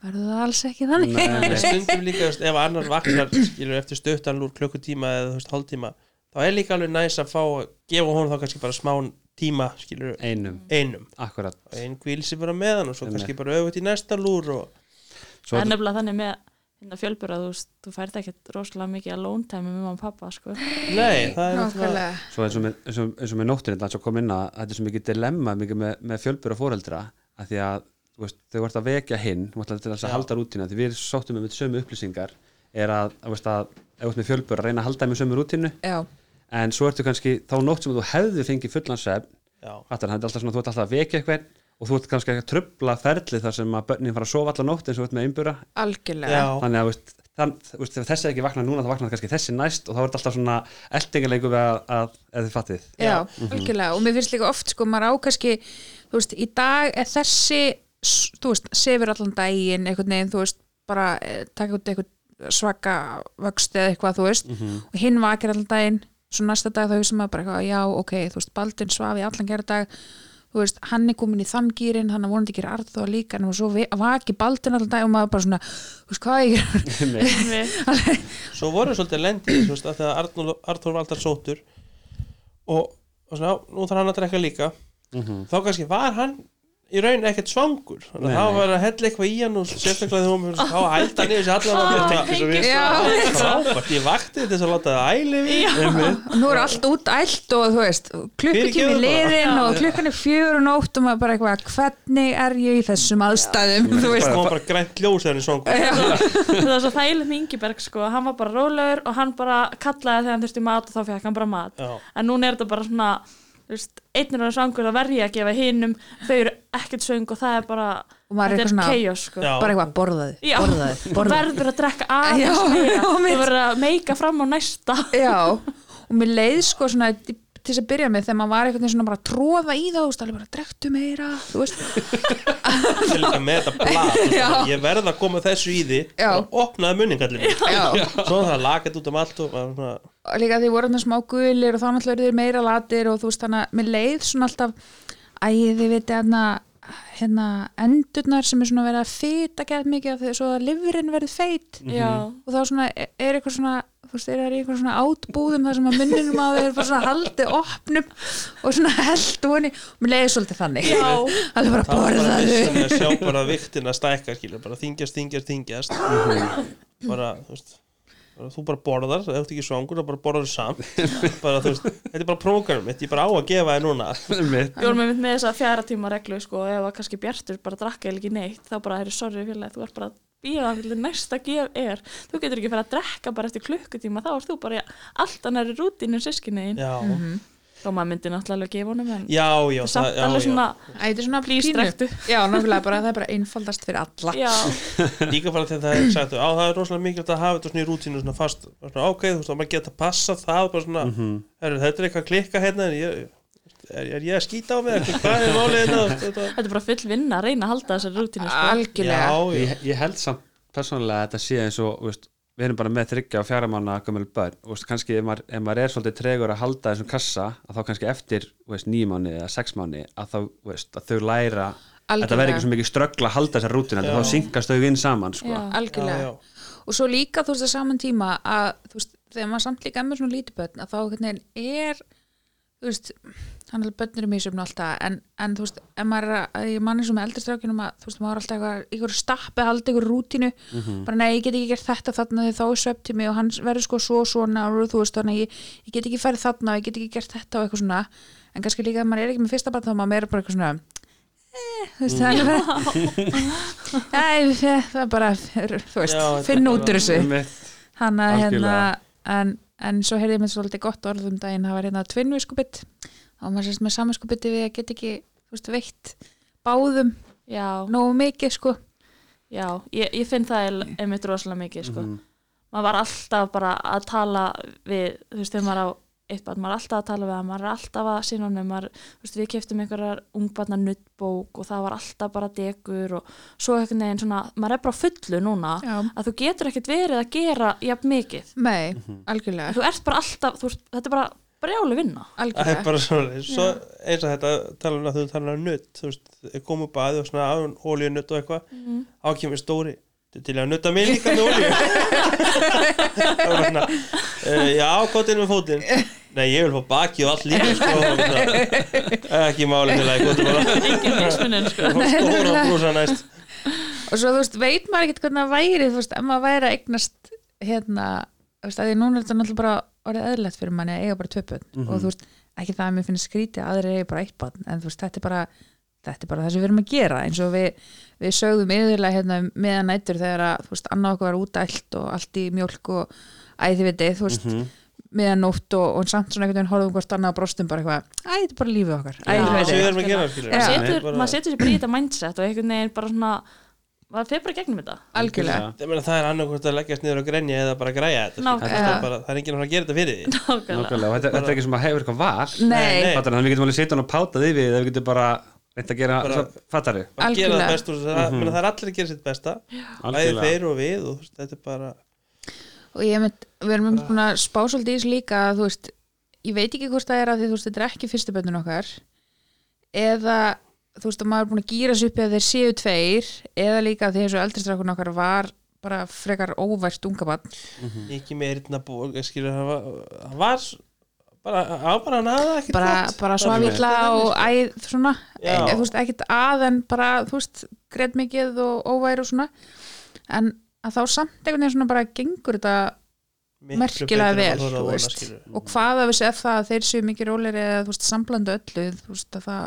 verður það alls ekki þannig. Nei, stundum líka, ef annar vaknar skilur eftir stuttan lúr klukkutíma eða þú veist, hálftíma, þá er líka alveg næs að fá gefa honum þá kannski bara smá tíma, skilur, einum, einum. Akkurat einn kvíl sér bara með hann og svo kannski bara öfut í næsta lúr og svo, það er nefnilega þannig með hérna fjölbur að þú, þú færð ekkert rosalega mikið að lóntæmi með mamma og pappa sko. nei, það er náttúrulega svo eins og með, eins og, eins og með nóttinni þannig að kom inn að þetta er svo mikið dilemma mikið með, með fjölbura fóreldra að því að veist, þau vart að vekja hinn til þess að halda rútina því við sóttum með sömu upplýsingar er að, að, veist, að ef þú ert með fjölbura reyna að halda með sömu rútinu já, en svo ertu kannski þá nótt sem þú hefði fengið fullan það er svona, þú ert alltaf að vekja eitthvað og þú ert kannski ekki að trubla ferli þar sem að börnin fara að sofa alla nótt eins og þú ert með einbura. Algjörlega. Já, þannig að veist, þann, veist, þessi er ekki vaknað núna þá vaknar kannski þessi næst og þá er þetta alltaf svona eldingarleiku við að, að eða þið fattið. Já, Já. algjörlega. Og mér finnst líka oft sko, maður á kannski þú veist, í dag er þessi þú veist, sefur allan daginn einhvern veginn, þú veist, bara eh, taka út eitthvað svaka vöxt eða eitthvað, þú veist, og hinn vakir allan daginn, svo næsta dag þá hugsa maður bara eitthvað, já, ok, þú veist, Þú veist, hann er komin í þann gýrin, hann er vonandi ekki arð líka, en svo vaki Baldin allan dag og maður bara svona, þú veist, hvað ég (laughs) Við- svo voru svolítið lendi þú veist, að þegar Arnór var alltaf sótur og, og svona, nú þarf hann að drekka líka. Þá kannski var hann í raun ekkert svangur. Þannig að það var að hella eitthvað í hann og sérstaklega þegar hún þá ælda niður sér Já. frábært, ég vakti þess að láta það æli við og nú er allt út ælt og þú veist, klukkutími liðin og klukkan er fjör og nótt og maður bara eitthvað, hvernig er ég í þessum aðstæðum, (laughs) þú veist. það var bara grænt ljós þegar hann er svangur það var svo þægilegt með Ingeberg sko. hann var bara rólegur og hann bara kallaði þegar hann þurfti mat og þá fekk hann bara mat. En núna er þetta bara svona einnir er svangur þá verð ég að gefa hinum þau eru ekkert söng og það er bara Og maður er eitthvað svona- chaos sko. Bara eitthvað, borðaði, borðaði, borðaði verður að drekka (laughs) aðeins þú verður að meika fram á næsta. Já, (laughs) og mér leið sko svona til þess að byrja með þegar maður var veginn svona bara að tróða í það, þú veist, alveg bara drektu meira, þú veist, Ég er líka með þetta Já. ég verð að koma þessu í því og opnaði munning allir já, svo það lagat út um allt og og líka því voru þarna smá gulir og þá náttúrulega eru þeir meira latir og þú veist, þannig að mér leið svona alltaf, æ, þið viti hérna, hérna endurnar sem er svona verið að fita gett mikið af því svo að livrin verið feit. Já, og þá svona er er eitthvað svona þú veist, þeir eru í eitthvað svona átbúðum þar sem að munninum á þeir eru bara svona haldið opnum og svona held honi og mér leiði svolítið þannig. Já. (laughs) Alveg bara það var bara borðaðu vissan að sjá bara viktina stækka skilur, bara þingjast, þingjast, þingjast bara, þú veist þú bara borðar, ef þú ert ekki svangur þá bara borðar samt. (laughs) Bara, veist, þetta er bara prógram ég er bara á að gefa þér núna. (laughs) Einmitt. Við vorum einmitt með þessa fjara tíma reglu sko, ef að kannski Bjartur bara drakka eða ekki neitt þá bara er sorry félagi, þú ert bara að býða að næsta gef er, þú getur ekki fyrir að drekka bara eftir klukkutíma, þá ert þú bara í allt annari rútinu sískinni þá maður myndi náttúrulega alveg gefa honum en já, já, það er alveg já. svona þetta er svona drektu já, náttúrulega bara það er bara einfaldast fyrir alla. Já, (laughs) líka bara þegar það er sagt á það er rosalega mikilvægt að hafa þetta svona í rútínu svona fast, svona, ok, þú veist, að maður geta passa það bara svona, Mhm. heru, þetta er eitthvað að klikka hérna en ég, er, er ég að skýta á mig hvað er málið hérna? Þetta, (laughs) þetta er bara full vinna að reyna að halda þessari rútinu sko. algjörlega. Já, já, ég, ég held samt persónulega að þetta sé eins og þú veist, við erum bara með þryggja og fjara manna gömul börn og veist, kannski ef maður, ef maður er svolítið tregur að halda þessum kassa að þá kannski eftir nýjum mánu eða sex mánu að, þá, veist, að þau læra að þetta verði ekki svo mikið ströggla að halda þessar rútina þá syngast þau inn saman sko. Já. algjörlega já, já. og svo líka þú veist að saman tíma að þú veist, þegar maður samt líka er með svona lítið börn að þá veginn er þú veist, hann er börnir í mísum alltaf, en, en þú veist, ef maður er að ég manni svo með eldristrákinum að þú veist, maður er alltaf eitthvað, ykkur stappi, haldi ykkur rútínu. Bara nei, ég get ekki gert þetta þarna því þá er svefntími og hann verður sko svo svona og þú veist, þannig að ég, ég get ekki farið þarna og ég get ekki gert þetta og eitthvað svona. En kannski líka ef maður er ekki með fyrsta barn þá er maður meira bara eitthvað svona eh, þú veist, það er bara (laughs) það er bara, þú veist, Já, finn er út úr þessu. hann að hérna en, en svo heyrði ég með svolítið gott orð um daginn það var hérna tvinnviskupið og maður sérst með saminskupið við að get ekki þú veist, veitt báðum já, nógu mikið sko já ég, ég finn það einmitt rosalega mikið sko. Mhm. maður var alltaf bara að tala við, þú veist, þegar maður á eitt barn, maður er alltaf að tala við hann, maður er alltaf að sína honum, maður, þú veist, við keftum einhverjar ungbarnar nuttbók og það var alltaf bara degur og svo einhvern veginn svona, maður er bara fullu núna já, að þú getur ekkert verið að gera jafn mikið, nei, Mhm. algjörlega þú ert bara alltaf þú veist, þetta er bara brjáli vinna Það er bara svona, svo eins og þetta tala um að þú tala um nutt, þú veist, komu baði og svona án ólíu nutt og eitthvað, mm. ákemur stóri, til að nutta mig líka með ólíu. (laughs) það var svona, uh, já, gott inn með fótinn. Nei, ég vil fá baki og allt líka, sko, og svona, ekki máli til að ég gott bara, (laughs) engin mismunin sko. fá stóra brúsa næst. og svo þú veist, veit maður ekkert hvernig það væri þú veist, ef maður væri að eignast hérna, þú veist, að því núna er þetta náttúrulega bara orðið eðlilegt fyrir manni að eiga bara tvö börn Mhm. og þú veist, ekki það að mér finnst skrítið að aðrir eiga bara eitt barn, en þú veist, þetta er bara þetta er bara það sem við erum að gera eins og við, við sögðum yfirlega hérna meðan nættur þegar að, þú veist, annað okkur var útælt og allt í mjólk og æði vitið, þú veist, Mhm. meðan nótt og, og samt svona einhvern veginn horfum hvort annað og brostum bara eitthvað, æ, þetta er bara lífið okkar æ, við. Já. maður setur, Bara- maður setur og einhvern veginn bara svona gegnum þetta algjörlega Ég meina, það er annarkvæmt að leggjast niður og grenja eða bara græja þetta. Ná, skilur. ja. það, er bara, það er enginn að gera þetta fyrir því. nákvæmlega Nákvæmlega, og þetta, þetta er ekki sem að hefur eitthvað val nei, nei. Fattar, þannig að við getum alveg hann og páta því við eða við getum bara reynt að gera Bara- fattari Bara gera Algjörlega. það best þessu. Það, mm það er allir að gera sitt besta. Bæði Algjörlega. þeir og við og veist, þetta er bara... og ég mynd, við erum einmitt búin að spá svolítið í þessu líka að þú veist, ég veit ekki hvort það er að því þú veist, þetta er ekki fyrstu bönnun okkar eða þú veist að maður er búin að gýra sig upp eða þeir séu tveir eða líka því þessu eldristrakun okkar var bara frekar óvært unga bann ekki með eyrna bók skilur það var, var bara, á bara hann aða ekki bara, bara svaf illa og æð svona, e, þú veist, ekkit að en bara, þú veist, greið mikið og óværi og svona. En að þá samt einhvern veginn svona bara gengur þetta merkilega vel, þú veist. og hvað af þessu er það að þeir séu mikið róleri eða þú veist, samblandu öllu þú veist, að það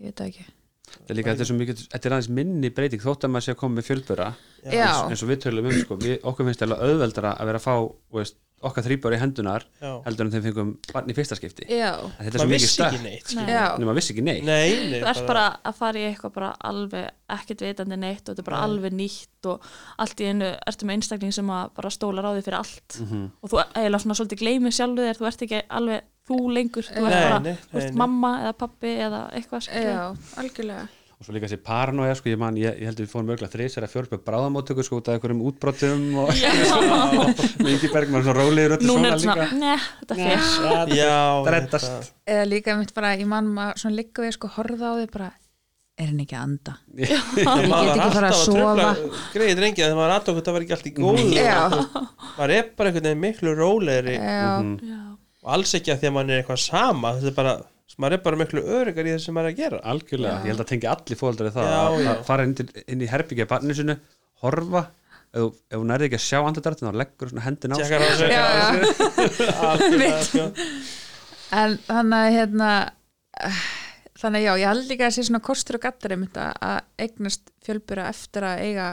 ég veit það ekki Þetta er líka, þetta er svo mikið, þetta er aðeins minni breyting þótt að maður sé að koma með fjölbura Já. eins og við tölum um, sko, við, okkur finnst eða auðveldara að vera að fá, veist, okkar þrýbár í hendunar heldur en þeim fengum barn í fyrsta skipti. Já, þetta er svo mikið vissi stökk. já, maður vissi ekki neitt. Nei, nei þú ert bara að fara í eitthvað bara alveg ekkert vitandi neitt og þetta er bara Nei. alveg nýtt og allt í einu ertu með einstakling sem að bara stólar á því fyrir allt. Mhm. og þú eiginlega svona svolítið gleymið sjálfu þér þú ert ekki alveg þú lengur þú ert bara, nei, þú ert nei, nei. mamma eða pappi eða eitthvað já, algjörlega og svo líka þessi paranoja, sko, ég man, ég, ég heldur við fórum örgulega þrís er að fjölpa bráðamóttöku, sko, út af einhverjum útbrotum og með (laughs) Ingi Bergman svona rólegir öllu núna svona er þetta svona, líka. Neð, þetta fer. Já, það reddast. eða líka mitt bara, ég man maður svona ligga við sko horfa á þig bara er henni ekki að anda? (laughs) Ég get ekki farið að sofa. greið drengi þegar maður aðtók þetta var ekki allt í góðu. Maður er bara einhvern veginn miklu rólegri já, Mhm. Og alls ekki að því að maður er eitthvað sama þetta er bara, maður er bara miklu örugar í þessu sem maður er að gera algjörlega, Já. ég held að tengja allir fóldari það Já, að, já. að fara inn, til, inn í herbyggja barninu sinu, horfa ef, ef hún nærði ekki að sjá andadrættin þá leggur svona hendin á já. (laughs) Algjörlega, sko. en þannig að hérna þannig að já, ég held líka að sé svona kostur og gattar einmitt að að eignast fjölbura eftir að eiga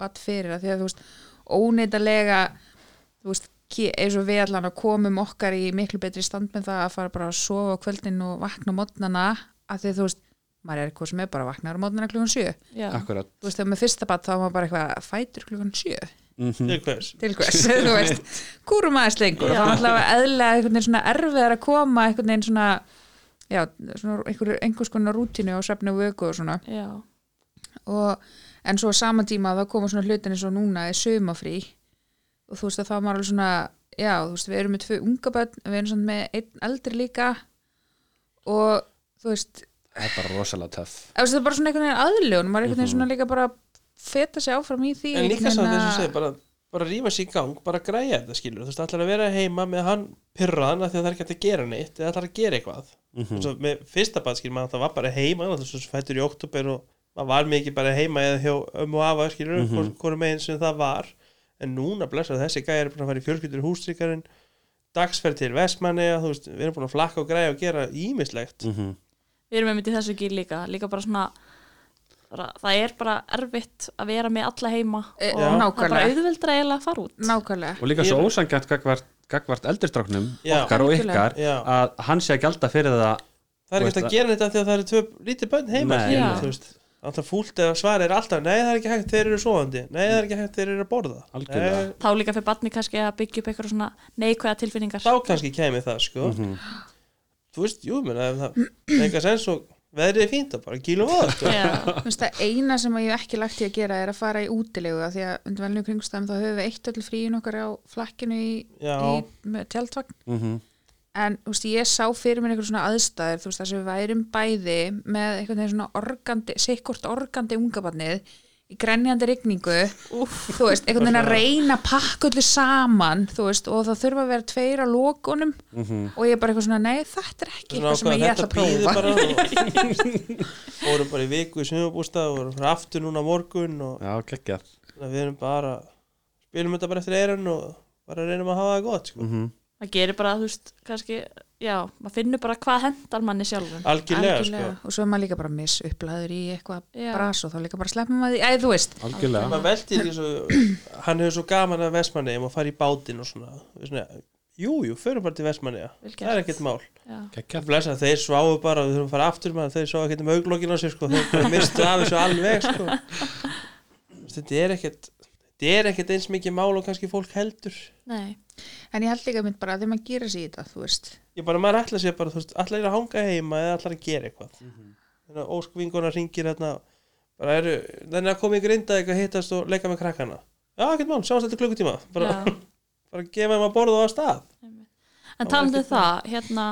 bat fyrir að því að þú veist, óneitarlega þú veist, ke- eins og við allan að komum okkar í miklu betri stand með það að fara bara að sofa á kvöldin og vakna á mótnana að því að þú veist, maður er eitthvað sem er bara vaknar á mótnana klukkan sjö. Já. akkurat. Þú veist, þegar með fyrsta bat þá var maður bara eitthvað fætur klukkan sjö? Mm til hvers? Til hvers, (laughs) þú veist, kúrum aðeins lengur og Já. þá náttúrulega eðlega einhvern veginn svona erfiðar að koma einhvern veginn svona já, svona einhver, einhvers konar rútínu og svefni og vöku og svona. Já. og, en svo á sama tíma þá koma svona hlutin eins og núna er sömafrí og þú veist að þá er maður alveg svona já, þú veist, við erum með tvö unga börn við erum svona með einn eldri líka. Og þú veist það er bara rosalega töff. Það er bara svona einhvern veginn aðlun maður er einhvern veginn svona líka bara að feta sig áfram í því en líka veginn þess að að- segja bara, bara rífa sér í gang, bara græja þetta skilur. Þú veist, ætlar að vera heima með hann pyrraðan af því að það er ekki að gera neitt eða ætlar að gera eitthvað. Mhm. og svo með fyrsta bad skilur maður það var bara heima þess að fættur í oktober og maður var mikið bara heima eða hjá ömmu og afa skilur mm Mhm. hvort meginn sem það var en núna blessa þessi gæði er bara að fara í fjölskyldur hústríkarinn dagsferð til Vestmanni veist, við erum búin að flakka og græja og gera ímislegt Mhm. við erum einmitt í þessu gíl líka líka bara svona bara, það er bara erfitt að vera með alla heima E, og Já. það er bara nákvæmlega. auðveldra eiginlega að fara út nákvæmlega og líka svo ósangjant gagvart, gagvart eldurstráknum okkar og ykkar Já. að hann sé að gjalda fyrir það það er ekki veist að gera þetta því að það eru tvö lítið bönn heima Nei. veist alltaf fúlt eða svar er alltaf nei það er ekki hægt þeir eru svoandi nei það er ekki hægt þeir eru að borða. Nei, þá líka fyrir barni kannski að byggja upp eitthvað svona neikvæða tilfinningar þá kannski kemur það sko Mhm. þú veist, jú, menn ef það eitthvað sens og veðrið er fínt og bara kýlum á það. Þú veist, það eina sem ég hef ekki lagt í að gera er að fara í útilegu af því að undir velnum kringstæðum þá höfum við eitt öll fríin okkar á flakkinu í, í með tjaldvagn Mhm. En þú veist, ég sá fyrir mér eitthvað svona aðstæður þú veist, þess að við værum bæði með eitthvað svona organdi, sikkort organdi ungabarnið í grenjandi rigningu þú veist, einhvern veginn að reyna öllu saman, þú veist, og það þurfa að vera tveir á lokunum Mhm. og ég er bara eitthvað svona, nei, þetta er ekki eitthvað sem ég ætla að prófa (laughs) fórum bara í viku í sumabústað og vorum fyrir aftur núna morgun og Já, við erum bara spilum þetta bara eftir eirun og bara reynum að hafa það gott sko. Mhm. Það gerir bara, þú veist, kannski já, maður finnur bara hvað hendar manni sjálfum. Algjörlega, sko. og svo er maður líka bara misupplaður í eitthvað bras og þá líka bara sleppum maður því, æ, þú veist. Algjörlega. Maður veldir því svo (clears throat) hann hefur svo gaman að Vestmanni og fara í bátinn og svona, svona jú, jú, förum bara til Vestmanni það er ekkert mál. Blessa, þeir sváu bara, við þurfum að fara aftur maður, þeir sváu ekkert um auglokkin á sér sko, þeir mistu af þessu alveg sko. (laughs) þetta er ekkert þetta er ekkert eins mikið mál og kannski fólk heldur. Nei, en ég held líka mynd bara að þegar maður gera sér í þetta þú veist, ég bara, maður ætla sér bara, þú veist, ætla er að hanga heima eða ætla að gera eitthvað? Mm -hmm. þannig að óskvinguna ringir hérna bara eru, þannig að koma ykkur inda eitthvað hittast og leika með krakkana. Já, ekkert mál, sjáumst þetta klukkutíma. Bara, (laughs) bara gefa þeim að borða og að stað. En talandi um það hérna,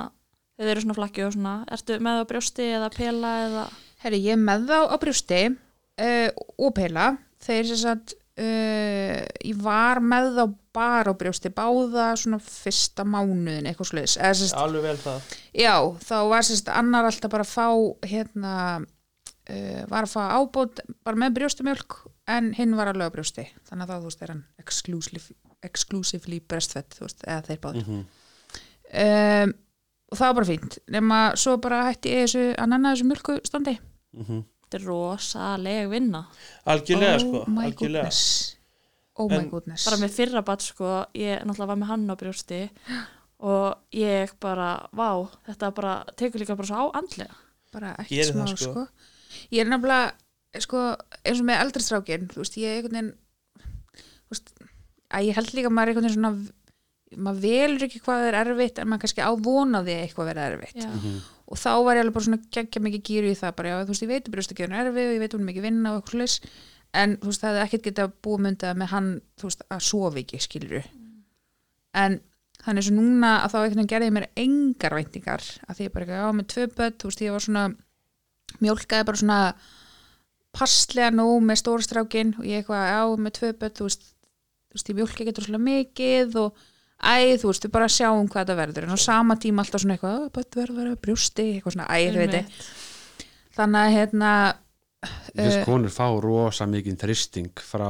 þeir eru svona flakki og svona ertu með á brjósti eða pela eða? Herri, ég er með þá á brjósti uh, og pela. Þeir sem sagt uh, ég var með þá bara á brjósti báða svona fyrsta mánuðin eitthvað sluðis alveg vel það. Já, þá var sérst annar alltaf bara að fá hérna uh, var að fá ábót bara með brjóstumjölk en hinn var alveg á brjósti þannig að þá þú veist er hann exclusively, exclusively breastfed þú veist, eða þeir báður Mhm. um, og það var bara fínt. Nema svo bara hætti ég þessu að nanna þessu mjölkustandi Mhm. þetta er rosaleg vinna. Algjörlega, oh sko, algjörlega. goodness oh my En- goodness bara með fyrra bat sko, ég náttúrulega var með hann á brjósti og ég bara, vá, þetta bara tekur líka bara svo á andlega bara ekki Gerir smá sko. sko. ég er nefnilega sko, eins og með eldri strákin þú veist, ég er einhvern veginn þú veist, að ég held líka að maður er einhvern veginn svona maður velur ekki hvað er erfitt en maður kannski ávonaði eitthvað verið erfitt Já. Mhm. og þá var ég alveg bara svona geggja mikið gýru í það bara, já, þú veist, ég veit að brjóstakjöfun er erfið og ég veit að hún er mikið vinna og eitthvað en þú veist, það hefði ekkert getað búið myndað með hann, þú veist, að sofa ekki skilur en þannig svo núna að þá einhvern veginn gerði mér engar væntingar að því ég bara, já, með tvö börn þú veist, ég var svona mjólkaði bara svona passlega nóg með stórstrákin og ég eitthvað, já, með tvö börn þú veist, þú veist, ég mjólka getur svona mikið og æ, þú veist, við bara sjáum hvað þetta verður. En á sama tíma alltaf svona eitthvað, "Ó, börn verður að vera brjósti, eitthvað svona, æ, þú veit. Einmitt. þannig að hérna Þess Eh, konur fá rosa mikið þristing frá,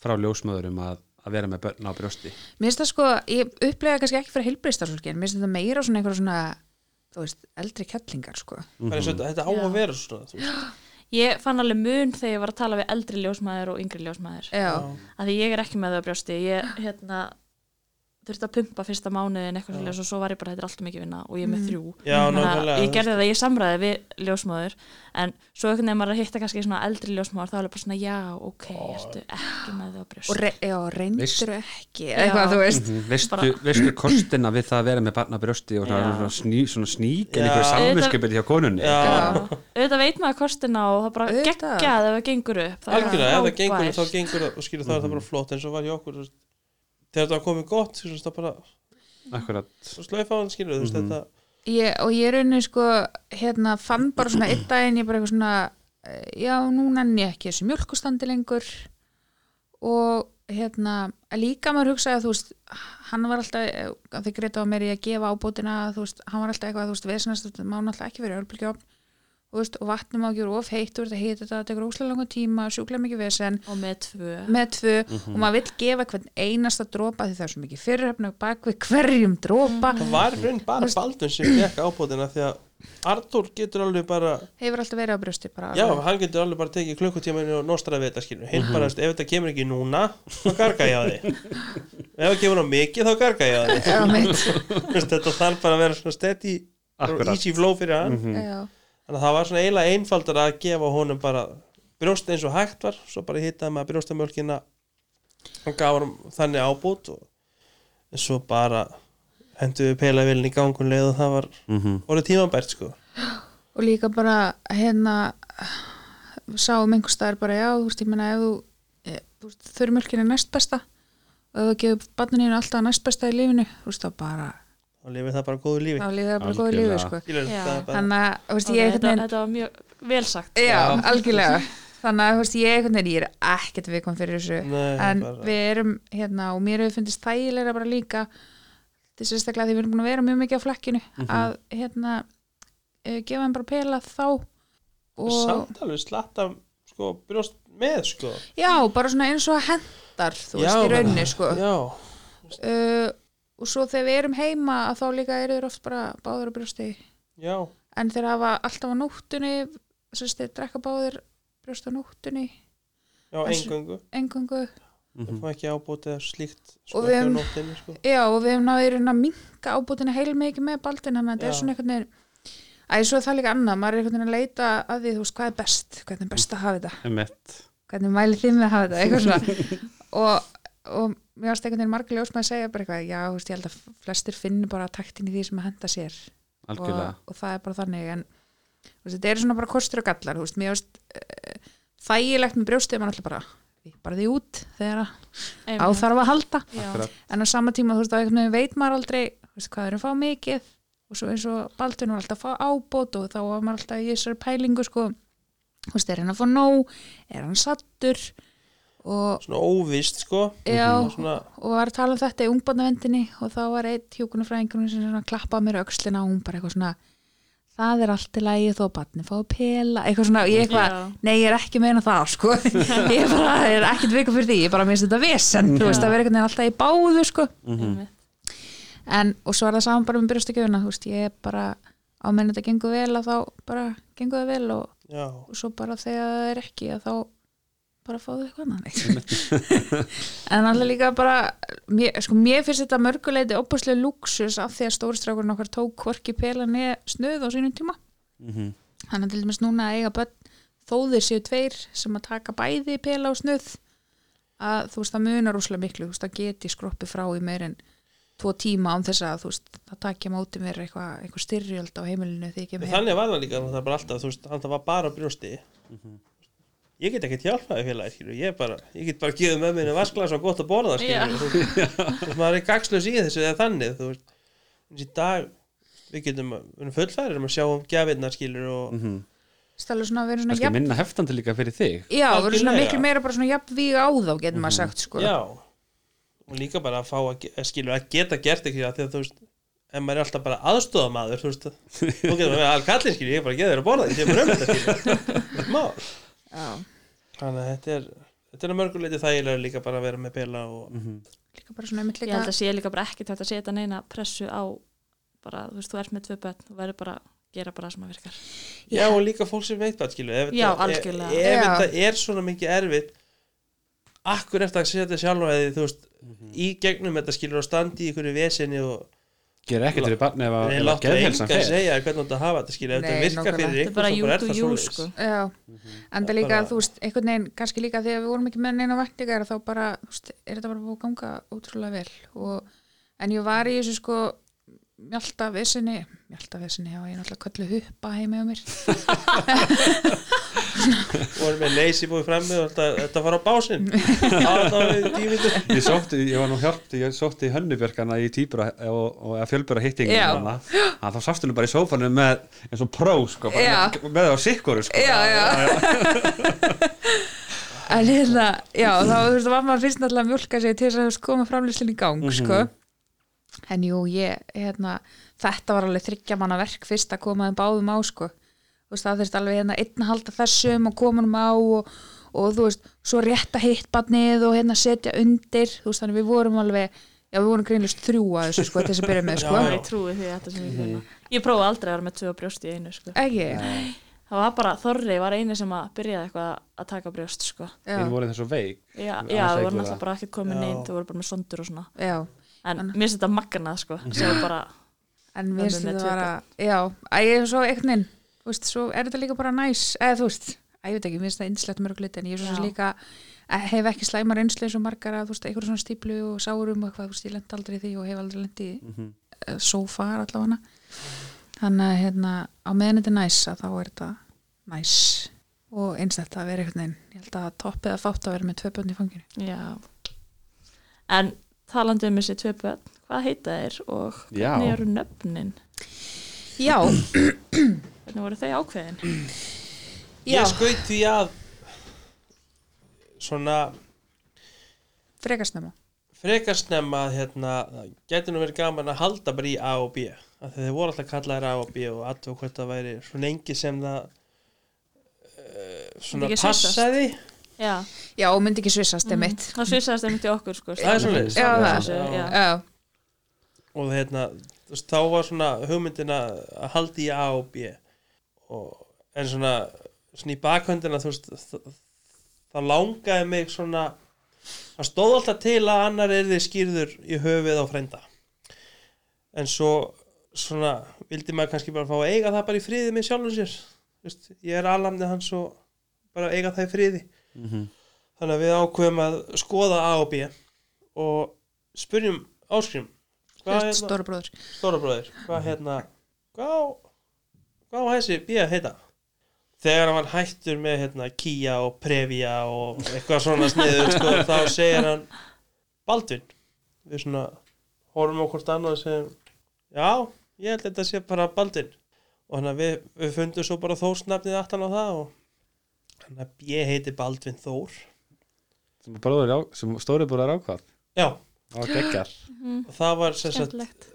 frá ljósmöðurum að, að vera með börn á brjósti. Mér finnst það sko, ég upplega kannski ekki fyrir heilbriðstarfsfólki, en mér finnst þetta meira svona eitthvað svona, þú veist, eldri kettlingar sko, eins og þetta, þetta á Já. að vera svona þú veist. ég fann alveg mun þegar ég var að tala við eldri ljósmaður og yngri ljósmaður já, að því ég er ekki með það á brjósti ég hérna þurfti að pumpa fyrsta mánuðin eitthvað svolítið og svo var ég bara, þetta er alltaf mikið vinna og ég er með Mm. þrjú já, nákvæmlega ég gerði það, ég samræði við ljósmáður en svo einhvern veginn maður að hitta kannski svona eldri ljósmáður þá er bara svona, já, ok, ertu ekki með það á brjóst og re já, reyndur Veist- ekki, eitthvað, þú veist Mhm. veistu, veistu kostina við það að vera með barn á brjósti og það Já. er svona, sný, svona sník en Já. einhverju samvinskipið hjá konunni auðvitað veit maður kostina og það bara Auðvitað. geggjað ef það gengur upp Það er algjörlega, ef það frábært. gengur þá gengur það og skilur það er það bara flott eins og var hjá okkur þú veist. Þegar það komið gott þú veist, það bara slöif á hann skilur Mhm. þetta ég, og ég er rauninni sko hérna fann bara svona einn daginn ég bara eitthvað svona eh, já, nú nenni ég ekki þessu mjölkustandi lengur. Og hérna líka maður hugsaði að þú veist hann var alltaf, að þið greita á mér í að gefa ábótina, þú veist, hann var alltaf eitthvað þú veist, veist, má náttúrulega ekki verið örbylgjófn og, veist, og vatni má ekki vera of heitt veist, að hita þetta, það tekur óslega langan tíma sjúklega mikið vesen, og með tvö. Með tvö. Og maður vill gefa hvern einasta dropa því það er svo mikið fyrirhefna bak við hverjum dropa. Það var raun bara Baldun sem fekk ábótina því að Artur getur alveg bara hefur alltaf verið á brjósti bara já, alveg. hann getur alveg bara tekið klukkutímanu og nostraði við þetta skilur hinn bara, veist, ef þetta kemur ekki núna þá garga ég á því ef það kemur á mikið þá garga ég á. Veist, þetta þarf bara að vera svona steady og easy flow fyrir hann. Já. Þannig að það var svona eiginlega einfaldar að gefa honum bara brjóst eins og hægt var svo bara hittaði maður brjóstamjölkina hann gaf hann þannig ábútt og svo bara hendur við peilavilin í gangun leið og það var Mhm. orðið tímabært sko og líka bara hérna sáum einhver staðar bara já, þú veist, ég meina ef þú, e, þurrmjölkin er næst besta og ef þú gefur barninu alltaf næst besta í lífinu þú veist, þá bara, þá lifið það bara góðu lífi. Þá líður það bara góðu lífi sko. Þannig að, þú veist, ég þetta, þetta var mjög vel sagt. Já, Já. algjörlega. Þannig að, þú veist, ég veginn, ég er ekkert viðkom fyrir þessu. Nei, en bara- við erum, hérna, og mér hefur fundist þægilega bara líka til sérstaklega því við erum búin að vera mjög mikið á flekkinu að, hérna eh, gefa þeim bara pela þá og samt alveg slatta sko brjóst með sko. Já, bara svona eins og hendar þú veist, Já, í rauninni sko. Já, uh, og svo þegar við erum heima að þá líka eru þeir oft bara báður á brjósti. Já, en þeir hafa alltaf á nóttunni þess að þeir drekka báður brjóst á nóttunni. Já, En- engungu engungu Mhm. það fá ekki ábútið eða slíkt sko Og við sko. Já, og við hefum náður að minka ábútina heil mikið með baldin þannig að þetta er svona einhvern veginn Æ, svo er það líka annað, maður er einhvern veginn að leita að því, þú veist, hvað er best, hvernig er best að hafa þetta? Hvernig mælið þið með að hafa þetta (laughs) og, og mér varst einhvern veginn margir ljós með að segja bara eitthvað, já, þú veist, ég held að flestir finnur bara taktin í því sem að henda sér. Og, og það er bara þannig en þú veist, þetta eru svona bara kostur og gallar þú veist, mér varst uh, þægilegt með brjóstið, maður alltaf bara bara því út þegar að á þarf að halda. Já. En á sama tíma, þú veist, á einhvern veginn veit maður aldrei hvað er að fá mikið. Og svo eins og Baldur var alltaf að fá ábót og þá var maður alltaf í þessari pælingu sko, þú veist, er hann að fá nóg? Er hann sattur og svona óvist sko. Já, og svona, og var að tala um þetta í ungbarnavendinni og þá var eitt hjúkunarfræðingur sem svona klappaði mér á öxlina og hún bara eitthvað svona það er allt í lagi þó barni fá að pela, eitthvað svona, ég eitthvað nei, ég er ekki meina það, sko. (laughs) Ég bara, er ekkert vika fyrir því, ég bara minnst þetta vesen, þú veist, það verður alltaf í báðu, sko. Einmitt. en, og svo er það saman bara með brjóstakjöfuna þú veist, ég er bara á menn þetta gengur vel að þá bara gengur það vel og, og svo bara þegar það er ekki að þá bara fáðu eitthvað annað (laughs) en alltaf líka bara mér, sko, mér finnst þetta mörguleiti opuslega luxus af því að stóristrákurinn okkar tók hvorki pela neð snuð á sínum tíma. Mhm. hann er til dæmis núna að eiga börn þó þeir séu tveir sem að taka bæði pela og snuð að þú veist það munar úslega miklu þú veist það geti skroppi frá í meir en tvo tíma án þess að þú veist það takja móti mér eitthvað eitthvað styrjöld á heimilinu þannig var það líka það er bara alltaf, þú veist, hann það var bara brjósti ég get ekkert hjálpaði félagi skilur, ég bara, ég get bara gefið með minni vasklas og gott að borða maður er gagslaus í þessu eða þannig, þú veist. Eins í dag, við getum við erum fullfærir um að sjá um gjafinnar skilur og Mhm. stælu svona að vera svona Kannski jafn, minna heftandi líka fyrir þig. Já, vera svona Algjörlega. miklu meira bara svona jafn víg á þá getur maður sagt sko. Já, og líka bara að fá að, að skilur að geta gert ekki það því að þú veist en maður er alltaf bara aðstofamaður þú veist, þú getur maður að kallin skilur ég er bara að geða þér að borða ég er bara um þetta Já, þannig að þetta er þetta er að mörguleiti þægilega líka bara að vera með pela og líka bara svona einmitt ég held að sé líka bara ekkert að setja neina pressu á bara, þú veist, þú ert með tvö börn þú verður bara að gera bara það sem að virkar. Já, og líka fólk sem veit hvað, skilu ef, Já, þetta- Já. er svona mikið erfitt akkur eftir að setja sjálf að þú veist, í gegnum þetta skilur og standi í einhverju vesinni og Gera ekkert fyrir barni ef að- Nei, ef að láttu engan fer. segja hvernig þetta hafa þetta Nei, þetta virkar fyrir þetta er ykkur you bara er það sko. Já, en það líka, þú veist, einhvern veginn kannski líka þegar við vorum ekki með neina væntingar þá bara, þú veist, er þetta bara búið að ganga ótrúlega vel. Og, en ég var í þessu sko mjölda vissinni, mjölda vissinni já, ég er náttúrulega köllu huppa heima á mér (laughs) (laughs) (laughs) voru með leysi búið frammi og þetta, þetta fara á básinn (laughs) var Ég sótti, ég var nú hjálpt, ég sótti hönnubjörkana í týpura og, og fjölbura hittingum Já. þá sástu henni bara í sófanu með eins og pró sko, bara Já. með, það á sikkoru sko. Já, já. (laughs) en hérna, já, þá þú veist, var maður fyrst náttúrulega að mjólka sig til þess að þú veist, koma framlýstin í gang, sko en jú, ég, hérna þetta var alveg þryggja manna verk fyrst að koma þeim báðum á, sko veist, það þurfti alveg hérna einn að halda þessum og koma um á og, og þú veist, svo rétta hitt barnið og hérna setja undir, þú veist, þannig við vorum alveg já, við vorum greinlust þrjú að þessu, sko, þess að byrja með, (laughs) sko. Já, ég trúi því þetta sem ég finna ég prófaði aldrei að vera með tvö brjóst í einu sko. ekki, það var bara, Þorri var eini sem að byrjaði eitthvað að taka brjóst sko. já, Þín voru þessu veik. Já, já, það voru náttúrulega bara ekkert komin Já. inn þau voru bara með sondur og svona. Já. En mér finnst þetta magnað sko, sem (laughs) var bara en mér finnst þetta tvö bara já, að ég er svo einhvern veginn þú veist, svo er þetta líka bara næs eða þú veist, að ég veit ekki, mér finnst það indislegt mörg hluti en ég er svo sem líka eh, hef ekki slæmar einslu eins og margar að þú veist, einhverjum svona stíplu og sárum og eitthvað, þú veist, ég lent aldrei því og hef aldrei lent í Mhm. uh, so far allavega. Þannig að hérna, á meðan þetta er næs að þá er þetta næs og eins þetta að vera einhvern veginn ég held að toppið að fátt að vera með tvö bönn í fanginu. Já. En talandi um þessi tvö börn hvað heita þeir og Já. hvernig eru nöfnin? Já, hvernig voru þau ákveðin já, Ég skaut því að svona frekastnema frekar snemma að hérna, getur nú verið gaman að halda bara í A og B af því þeir voru alltaf kallaðir A og B og aðtöku hvort það væri svo lengi sem það uh, svona svissast. passaði já, já, og myndi ekki svissast mm. mitt það svisaðist einmitt í okkur sko, Það er. Já, það. Þessu, já. já, og hérna, þá var svona hugmyndina að halda í A og B og, en svona svona í bakhöndina þú veist það, það langaði mig svona það stóð alltaf til að annar er þið skýrður í höfuð á frænda. En svo svona vildi maður kannski bara fá að eiga það bara í friði með sjálfum sér. Þú veist, ég er alamnið hans og bara eiga það í friði. Mhm. þannig að við ákveðum að skoða A og B. Og spyrjum áskrim er stóra bróður stóra bróðir. Hvað hérna hvað hvað á þessi B að heita? Þegar hann var hættur með hérna Kia og Previa og eitthvað svona sniður sko, (laughs) þá segir hann Baldvin við svona horfum á hvort annað og segjum já, ég held að þetta sé bara Baldvin. Og hann að við, við fundum svo bara Þórsnafnið aftan á það og hann að B heiti Baldvin Þór. Sem, sem stóri bróðir ákvað já, á geggar og það var sagt,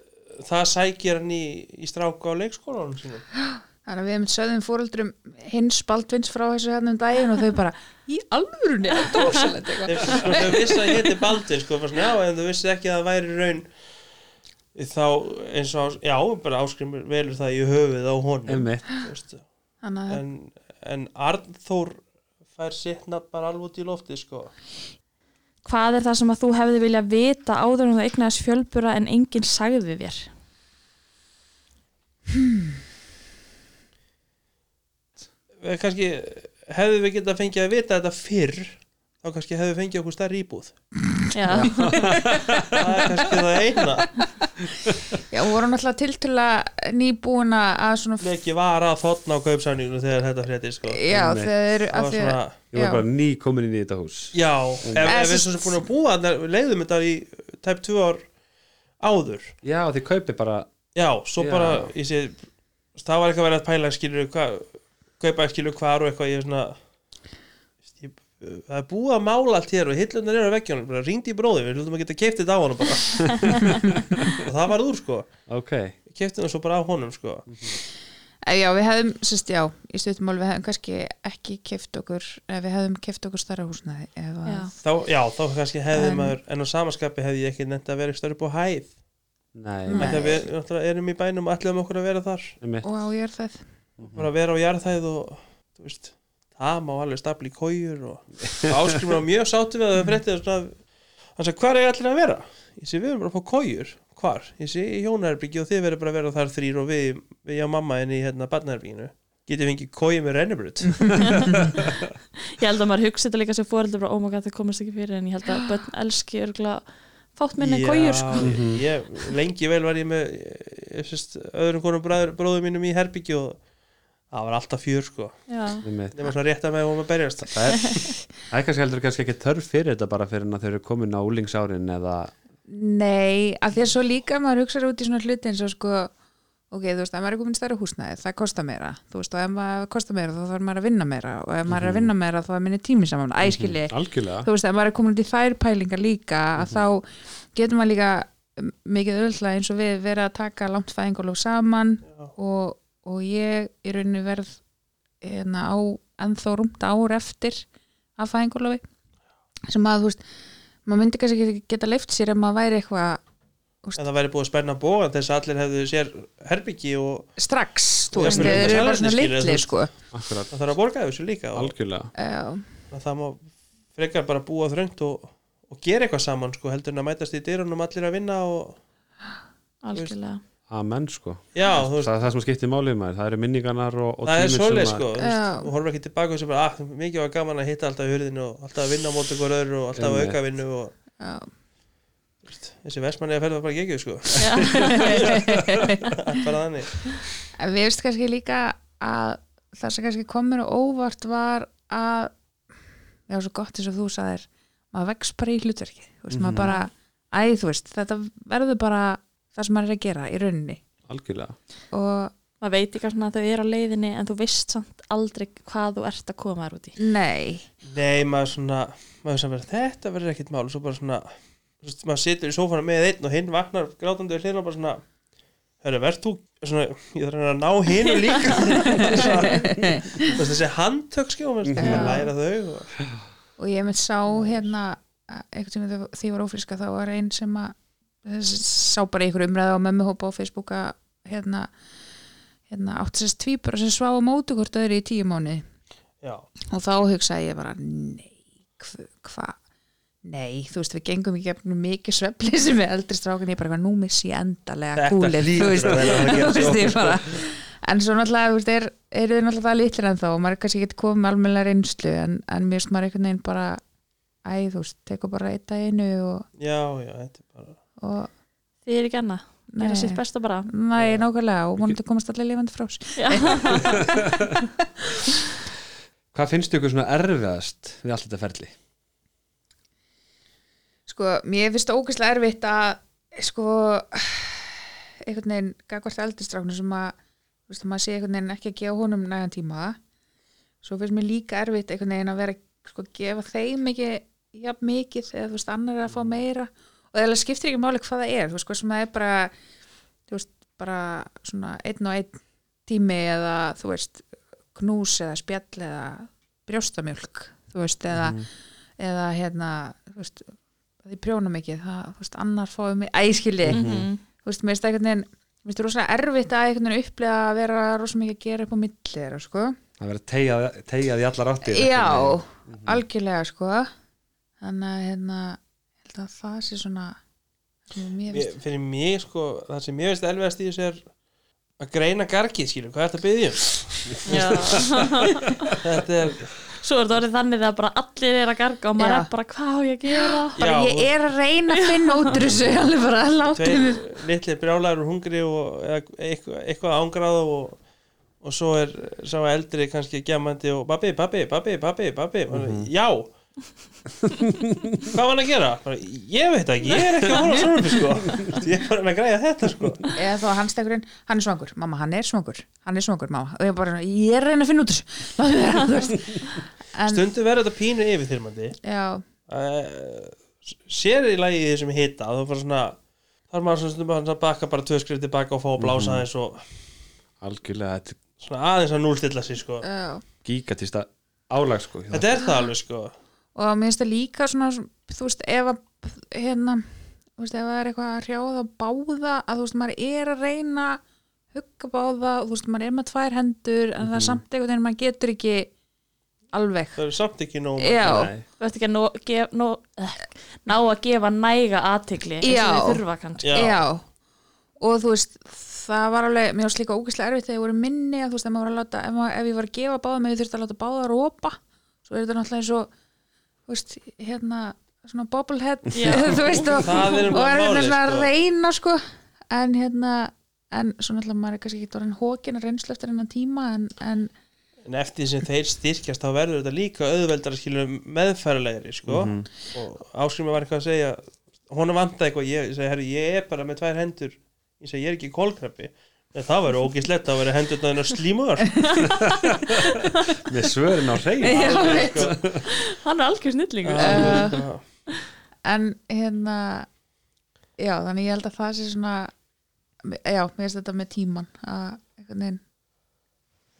það sækir hann í, í stráka á leikskólanum sínum (gasps) Þannig að við hefum sögðum fóruldrum hins Baldvins frá þessu hérna um daginn og þau bara í alvörunni, þetta er ósalegt eitthvað. þeir, þau vissi að ég heiti Baldur sko, svona, já, en þau vissi ekki að það væri raun þá eins og, já, bara áskrimur velur það í höfuð á honum en, en Arnþór fær sitt nafn bara alveg út í lofti sko. hvað er það sem að þú hefði vilja vita áður en þú eignaðist fjölbura en enginn sagði þér Við kannski hefðu við getað fengið að vita þetta fyrr þá kannski hefðu við fengið okkur stærri íbúð. Já, (laughs) það er kannski það eina. Já, voru náttúrulega tiltöla nýbúina að svona ekki var að þotna á kaupsæninginu þegar þetta frétti sko. já, þau eru það að var því svona Ég var bara ný komin inn í þetta hús. Já, ef, ef við sem- sem sem búin að búa þarna, við leiðum þetta í tæp tvö ár áður. Já, þið kaupið bara Já, svo Já. bara ég sé, það var eitthvað verið að pæla skilur hvað, kaupa skilur hvar og eitthvað ég er svona ég, það er búið að mála allt hér og hillunar eru á veggjónum, bara ringdi í bróði við hlutum að geta keift þetta á honum bara. (laughs) Og það var úr sko. Ok, keifti það svo bara á honum sko. Eh, Já, við hefðum, sérst, já, í stuttumál við hefðum kannski ekki keft okkur ef við hefðum keft okkur starra húsnaði að, já. þá, Já, þá kannski hefði En- en á samaskapi hefði ég ekki nefnt að vera stöður upp á hæð. Nei, Nei. Við erum í bænum og ætlum okkur að vera þar. Og á ég er það bara vera á jarðhæð og þú veist, það má alveg stapla í kójur og áskrifur var mjög sáttu við að það fréttið hann sagði, hvað er allir að vera? Ég sé, við erum bara að fá kójur hvar? Ég sé, í hjónaherbyggi og þið verður bara að vera þar þrýr og við, við já mamma en í hérna barnaherbygginu getið fengið kóju með rennibrut ég held að maður hugsi þetta líka sem fóreldur bara, oh god, það komast ekki fyrir en ég held að börn elski örgulega fátt minni en kójur sko. ég, lengi vel var ég með ég, sést, öðrum konum bróðum mínum í herbyggi og það var alltaf fjör sko. Já, Einmitt. nema svona rétt að með og maður berjast. Það er, það er kannski heldur kannski ekki þörf fyrir þetta bara fyrir að þau eru komin á úlingsárin eða Nei, að því að svo líka maður hugsaður út í svona hluti eins og sko ok, þú veist, ef maður er komin í stærra húsnæði það kostar meira, þú veist, og ef maður kostar meira þá þarf maður að vinna meira. Og ef maður er að vinna meira þá er minni tími saman, æskili algjörlega. Þú veist, ef maður er komin út í þær pælingar líka að þá getur maður líka mikið öðvöldlega eins og við verið að taka langt fæðingulof saman og, og ég í rauninni verð hérna, á ennþá rúmt ár eftir af fæðingulofi sem að þú veist maður myndi kannski ekki geta leift sér ef maður væri eitthvað en það væri búið að spenna bóga þess að allir hefðu sér herbyggi og strax, þú veist, þeir eru bara svona litli sko. Akkurat, það þarf að borga þessu líka algjörlega. Já, að það má frekar bara búa þröngt og, og gera eitthvað saman sko, heldur en að mætast í dyrunum allir að vinna og algjörlega amen sko. Já, veist, það er það sem skiptir málið maður, það eru minningarnar og, og það er sem sko, og horfum ekki tilbaka og sem bara, ah, mikið var gaman að hitta alltaf í hurðinu og alltaf að vinna á móti hver öðru og alltaf að auka vinnu og já, þú veist, þessi vestmanni að ferða var bara geggjur sko. (laughs) Bara þannig. En við veist kannski líka að það sem kannski kom mér á óvart var að það var svo gott eins og þú sagðir maður vex bara í hlutverki. Þú veist, maður bara, æ, þú veist, þetta verður bara það sem maður er að gera í rauninni. Algjörlega. Og maður veit ekki að þau eru á leiðinni en þú veist samt aldrei hvað þú ert að koma þér út í nei, nei, maður svona, maður sem verður þetta verður ekkit mál. Og svo bara svona maður situr í sófana með einn og hinn vaknar grátandi við hlýðan og bara svona Hörru, verð þú svona, ég þarf að reyna að ná hinu líka. (laughs) Þú veist, þessi handtök skjá, maður að Já. læra þau og... og ég mynd sá hérna tíma þegar því ég var ófríska þá var einn sem að sá bara einhver umræða á mömmuhópa á Facebook að hérna, hérna átti sérst tvíbura sem svá á móti hvort öðru í tíu mánuði. Já, og þá hugsaði ég bara nei, hvað hva? nei, þú veist við gengum í gefnum mikið svefleysi (laughs) með eldri strákan ég bara, nú missi ég endalega kúlið þú veist, (laughs) þú veist ég bara en svo náttúrulega, þú veist, er, eru þið náttúrulega litlir en þá og maður er kannski ekki komið með almennilega reynslu en, en mér veist maður einhvern veginn bara æ, þú veist, tekur bara eitt að einu og, já, já, þetta er bara þið er ekki annað, gera sitt besta bara? Nei, nákvæmlega og vonandi komast allir lifandi frá (laughs) hvað finnst ykkur svona erfiðast við allt þetta ferli? Sko, mér finnst það ógeðslega erfitt að sko einhvern veginn gagvart eldistráknu sem að þú veist, að maður sé einhvern veginn ekki að gefa honum nægan tíma. Svo finnst mér líka erfitt einhvern veginn að vera sko að gefa þeim ekki jafn mikið eða þú veist, annar er að fá meira og það skiptir ekki máli hvað það er þú veist, hvað sem það er bara þú veist, bara svona einn og einn tími eða þú veist knús eða spjall eða brjóstamjölk þú veist, eða, eða hérna, þú veist því prjóna mikið, það, þú veist, annar fáið mig æskili, Mhm. þú veist, mér finnst það einhvern veginn mér finnst það rosalega erfitt að einhvern veginn upplega að vera rosalega mikið að gera upp á milli þeirra, sko. Það verður tegjað, í allar áttir já, Mhm. algjörlega, sko. Þannig að, hérna held að það sé svona mér finnst. fyrir mig sko, það sem ég veist elvegast í þessu er að greina gargið skilur, hvað er þetta að byggja um? Já. (laughs) þetta er, svo er þetta orðið þannig að bara allir er að garga og maður Já. er bara hvað á ég að gera? Bara Já, ég er að reyna að finna út úr þessu alveg bara að láta tveir mér litlir brjálæður og hungri og eða eitthvað, eitthvað ángrað og, og svo er sá eldri kannski gemandi og babbi, babbi, babbi, babbi, babbi. Já hvað var hann að gera? Bara, ég veit ekki, ég er ekki að hóla svona sko. ég er bara að græja þetta sko. eða þá hans tekurinn, hann er svangur. Mamma, hann er svangur, hann er svangur mamma. Og ég bara, ég er reyna að finna út úr þessu. (laughs) Stundu verður þetta pínu yfirþyrmandi. Já, uh, sér í lagi í þessum hita þá bara svona þá er maður svona að bakka bara tvö skrif tilbaka og fá að blása aðeins og algjörlega, er svona aðeins að núlstilla sig sko. já. Gigatista álag sko þetta er það alveg sko og mér finnst það líka svona þú veist, ef að hérna, þú veist, ef það er eitthvað að hrjáða báða, að þú veist, maður er að reyna hugga báða, og þú veist, maður er með tvær hendur, en það er samt einhvern veginn maður getur ekki alveg það er samt ekki nóg Já. Nei. þú ert ekki að ná, gef, ná, eh, ná að gefa næga aðtigli eins Já. og þið þurfa kannski Já. og þú veist, það var alveg mér varst líka ógeðslega erfitt þegar ég voru minni að þú veist, ef, maður var að láta, ef, maður, ef ég var að gefa báða með ég þurfti að láta báða að rópa svo er þetta náttúrulega eins og veist, hérna svona bobblehead, Já. (laughs) þú veist og, er er málið, svona að sko. reyna sko en hérna en svo náttúrulega maður er kannski ekki orðin hókin að reynslu eftir hennan tíma en, en en eftir því sem þeir styrkjast þá verður þetta líka auðveldar skilur meðfærulegri sko og áskrimi var eitthvað að segja hún vantaði eitthvað, ég, ég segi, herri, ég er bara með tvær hendur ég segi, ég er ekki kólkrabbi En það verður ógislegt, það verður hendurnaðin að slímuðar með svörin á hrein Já, veit. hann er algjör snillingur. Eh, en hérna já, þannig ég held að það sé svona já, mér finnst þetta með tíman að einhvern veginn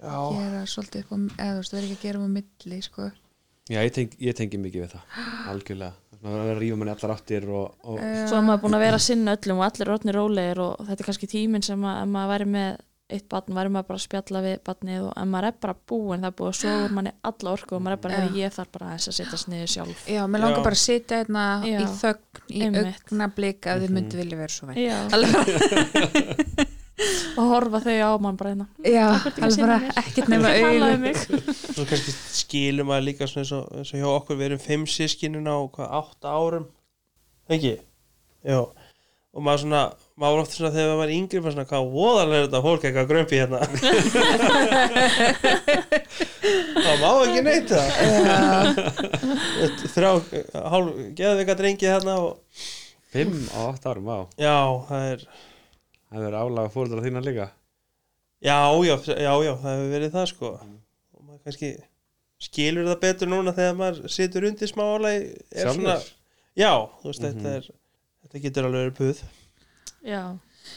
gera svolítið upp á, eða þú veist, verður ekki að gera um milli, sko. Já, ég, teng, ég tengi mikið við það, algjörlega Það er að að rífa manni allar áttir og, og svo er maður búin að vera að sinna öllum og allir er orðnir rólegir og þetta er kannski tíminn sem að ef maður væri með eitt barn væri maður bara að spjalla við barnið og ef maður er bara búin það er búið að svo úr manni alla orku og maður er bara að ég þarf bara aðeins að setjast niður sjálf. Já, mér langar Já. bara að sitja hérna í þögn, í augnablík að þið Mhm. myndu vilja vera svo. Alveg, (laughs) (laughs) og horfa þau á mann bara hérna. Já, alveg bara ekkert nema mig. (laughs) svo kannski skilum að líka svona eins og, eins og hjá okkur við erum fimm sískinin á hvað, átta árum? Ekki? Já og maður svona, maður var oft svona þegar maður var yngri maður svona, hvað voðalega er þetta fólk eitthvað grömpi hérna? (laughs) Það má ekki neitt það þrjá, hálf, geðveika drengi hérna og fimm á átt árum, vá. Já, það er Það er álaga fóruðar þína líka? Já, já, já, já, það hefur verið það sko. Og maður kannski skilur það betur núna þegar maður situr undir smá álagi er svona, já, þú veist, Mhm. þetta er þetta getur alveg verið puð. Já,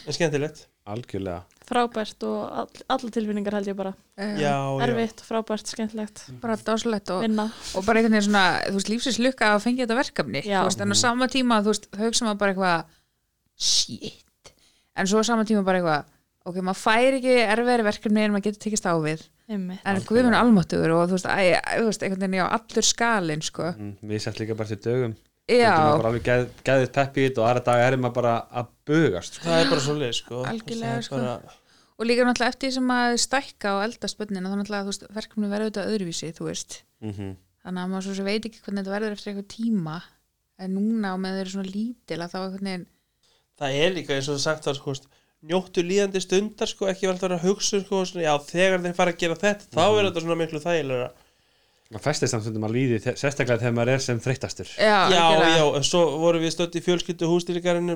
en skemmtilegt, Algjörlega. Frábært og all, alla tilfinningar held ég bara. Já, já, erfitt, frábært, skemmtilegt. Bara dáslegt og, vinna, og bara einhvern veginn svona, þú veist, lífsins lukka að fengja þetta verkefni, Já. þú veist, en á sama tíma þú veist, hugsa maður bara eitthvað shit, en svo á sama tíma bara eitthvað, ok, maður fær ekki erfiðri verkefni en maður getur tekist á við einmitt en Algjörlega. guðminn almáttugur og þú veist, æ, æ, þú veist einhvern veginn, já, allur skalinn, sko mm, Við sett líka bara til dögum já, Stundum er bara alveg geð, geðið peppi í þetta og aðra daga er maður bara að bugast sko. það er bara svo leið sko. Sko. bara, og líka náttúrulega eftir því sem að stækka og elda spönnina, þá náttúrulega, verkefni verður auðvitað öðruvísi, mm þannig að maður veit ekki hvernig þetta verður eftir eitthvað tíma en núna og með þeir eru svona lítil að þá einhvern veginn það er líka eins og það sagt var sko, njóttu líðandi stundar sko, ekki vel að vera að hugsa sko, svona, já, þegar þeir fara að gera þetta þá er þetta svona miklu þægilega Það festist samt stundum að líði þe- sérstaklega þegar maður er sem þreyttastur. Já, já, já, en svo vorum við stödd í fjölskyldu hústýrikarinn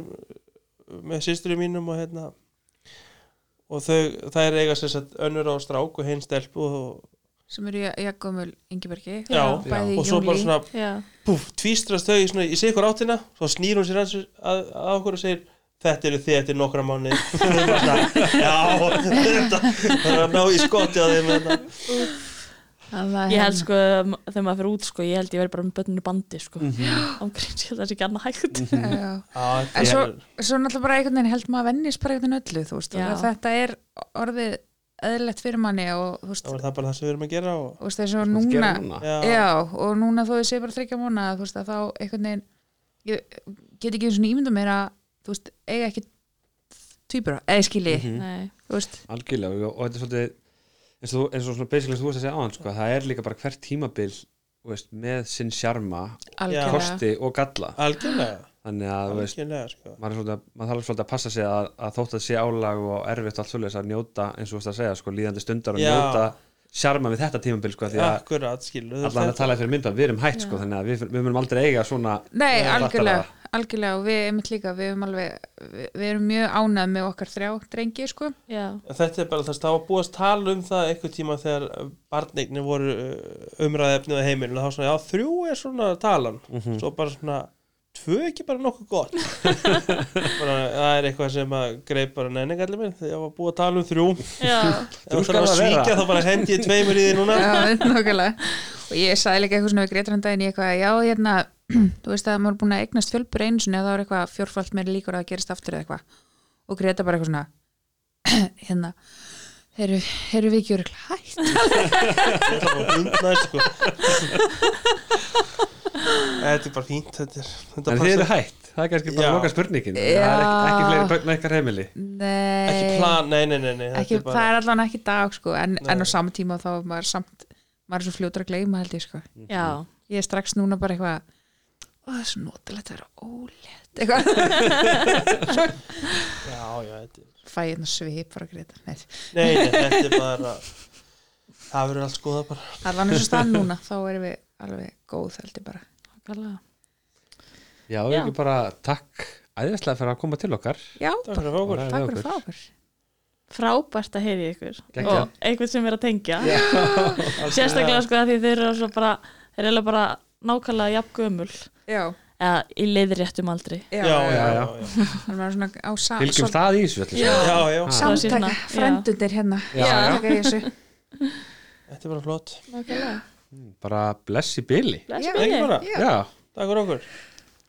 með systurinn mínum og hérna og þau, það er eiga sér satt önnur á strák og hinn stelpu og, sem eru í Jakobmul Ingebergi og svo bara svona púf, tvístrast þau svona, í sikur áttina svo snýr hún sér að, að, að okkur og segir þetta eru þið eftir nokkra mánu (laughs) já, þetta það er að ná í skotti á þeim hérna. Ég held hérna- sko þegar maður fyrir út sko, ég held ég verið bara með bönninu bandi sko, ángríns, ég held að það sé ekki annað hægt. Já, en þetta svo, er- svo náttúrulega bara einhvern veginn held maður að vennist bara einhvern veginn öllu þú veist, þetta er orðið eðlilegt fyrir manni og þú veist, þá er það bara það sem við erum að gera og, veist þessu Hvað núna. gera núna? já, já, og núna þó þið sé bara þryggja mánu þú veist að þá einhvern veginn ég get ekki eins og ímynda mér að þú veist, eiga ekki tvíbura, eða skilji. Nei, þú veist, Algjörlega og, og þetta er svolítið eins og, eins og svona basically og þú veist að segja áðan sko, það er líka bara hvert tímabil veist, með sinn sjarma kosti og galla. Algjörlega þannig að veist, sko. maður, er svolítið, maður þarf svolítið að passa sig að, að þótt að sé álag og erfitt allt svolítið að njóta eins og þú veist að segja sko, líðandi stundar og Já. njóta sjarma við þetta tímabil sko, því að allan að tala fyrir mynda við erum hætt sko, þannig að við, við munum aldrei eiga svona Nei, eh, algjörlega, algjörlega og við einmitt líka, við erum alveg við, erum mjög ánæð með okkar þrjá drengi, sko já, þetta er bara þess að það var búið að tala um það einhver tíma þegar barneignir voru umræðefnið á heimilinu þá svona, já, þrjú er svona talan Mhm. svo bara svona, tvö ekki bara nokkuð gott? (laughs) Bara, það er eitthvað sem að greip bara nenningallir minn þegar ég var búið að tala um þrjú. Það skal þarf að svíkja þá bara hendi ég tveimur í því núna. Já, nákvæmlega. Og ég sagði líka eitthvað svona við Gretar hann daginn í eitthvað, já, hérna (clears throat) þú veist að maður er búin að eignast fjölbur einu sinni eða þá er eitthvað fjórfald meiri líkur að gerist aftur eða eitthvað. Og Greta bara eitthvað svona (clears throat) hérna eru, eru við ekki öruglega hætt? (laughs) Ég (laughs) bara að Þetta er bara fínt Þetta er, þetta en þið eru hætt, það er kannski bara loka spurningin það er ekki, ekki fleiri börn ykkar heimili. Nei, Ekki plan, nei, nei, nei, nei ekki, er bara, það er allan ekki dag sko, en, en á sama tíma þá er maður samt maður er svo fljótur að gleyma held ég sko. Já. Ég er strax núna bara eitthvað það er svo notalegt að vera ólétt. Eitthvað (laughs) Já, já, þetta er fæ ég hérna svip Greta Nei, Nei, nei, þetta er bara Það verður allt skoða bara. Allan eins og stann núna þá erum við alveg góð held ég bara nákvæmlega. já, Já. ekki bara takk æðislega fyrir að koma til okkar já, Takk fyrir að fá okkur Bara- takk fyrir að fá okkur frábært að heyri ykkur Geggjað. og einhvern sem er að tengja (laughs) sérstaklega sko að því þeir eru svo bara þeir eru bara nákvæmlega jafn gömul já, eða í leiðréttum aldri já, já, já, já, já. já, Það var svona á sa- fylgjum svol- stað í þessu Já. já, já. Samtaka, já. frendundir hérna Já, já. Samtaka í þessu. þetta er bara flott nákvæmlega bara bless í byli Bless Já. í bili. ekki bara, Já. já, takk fyrir okkur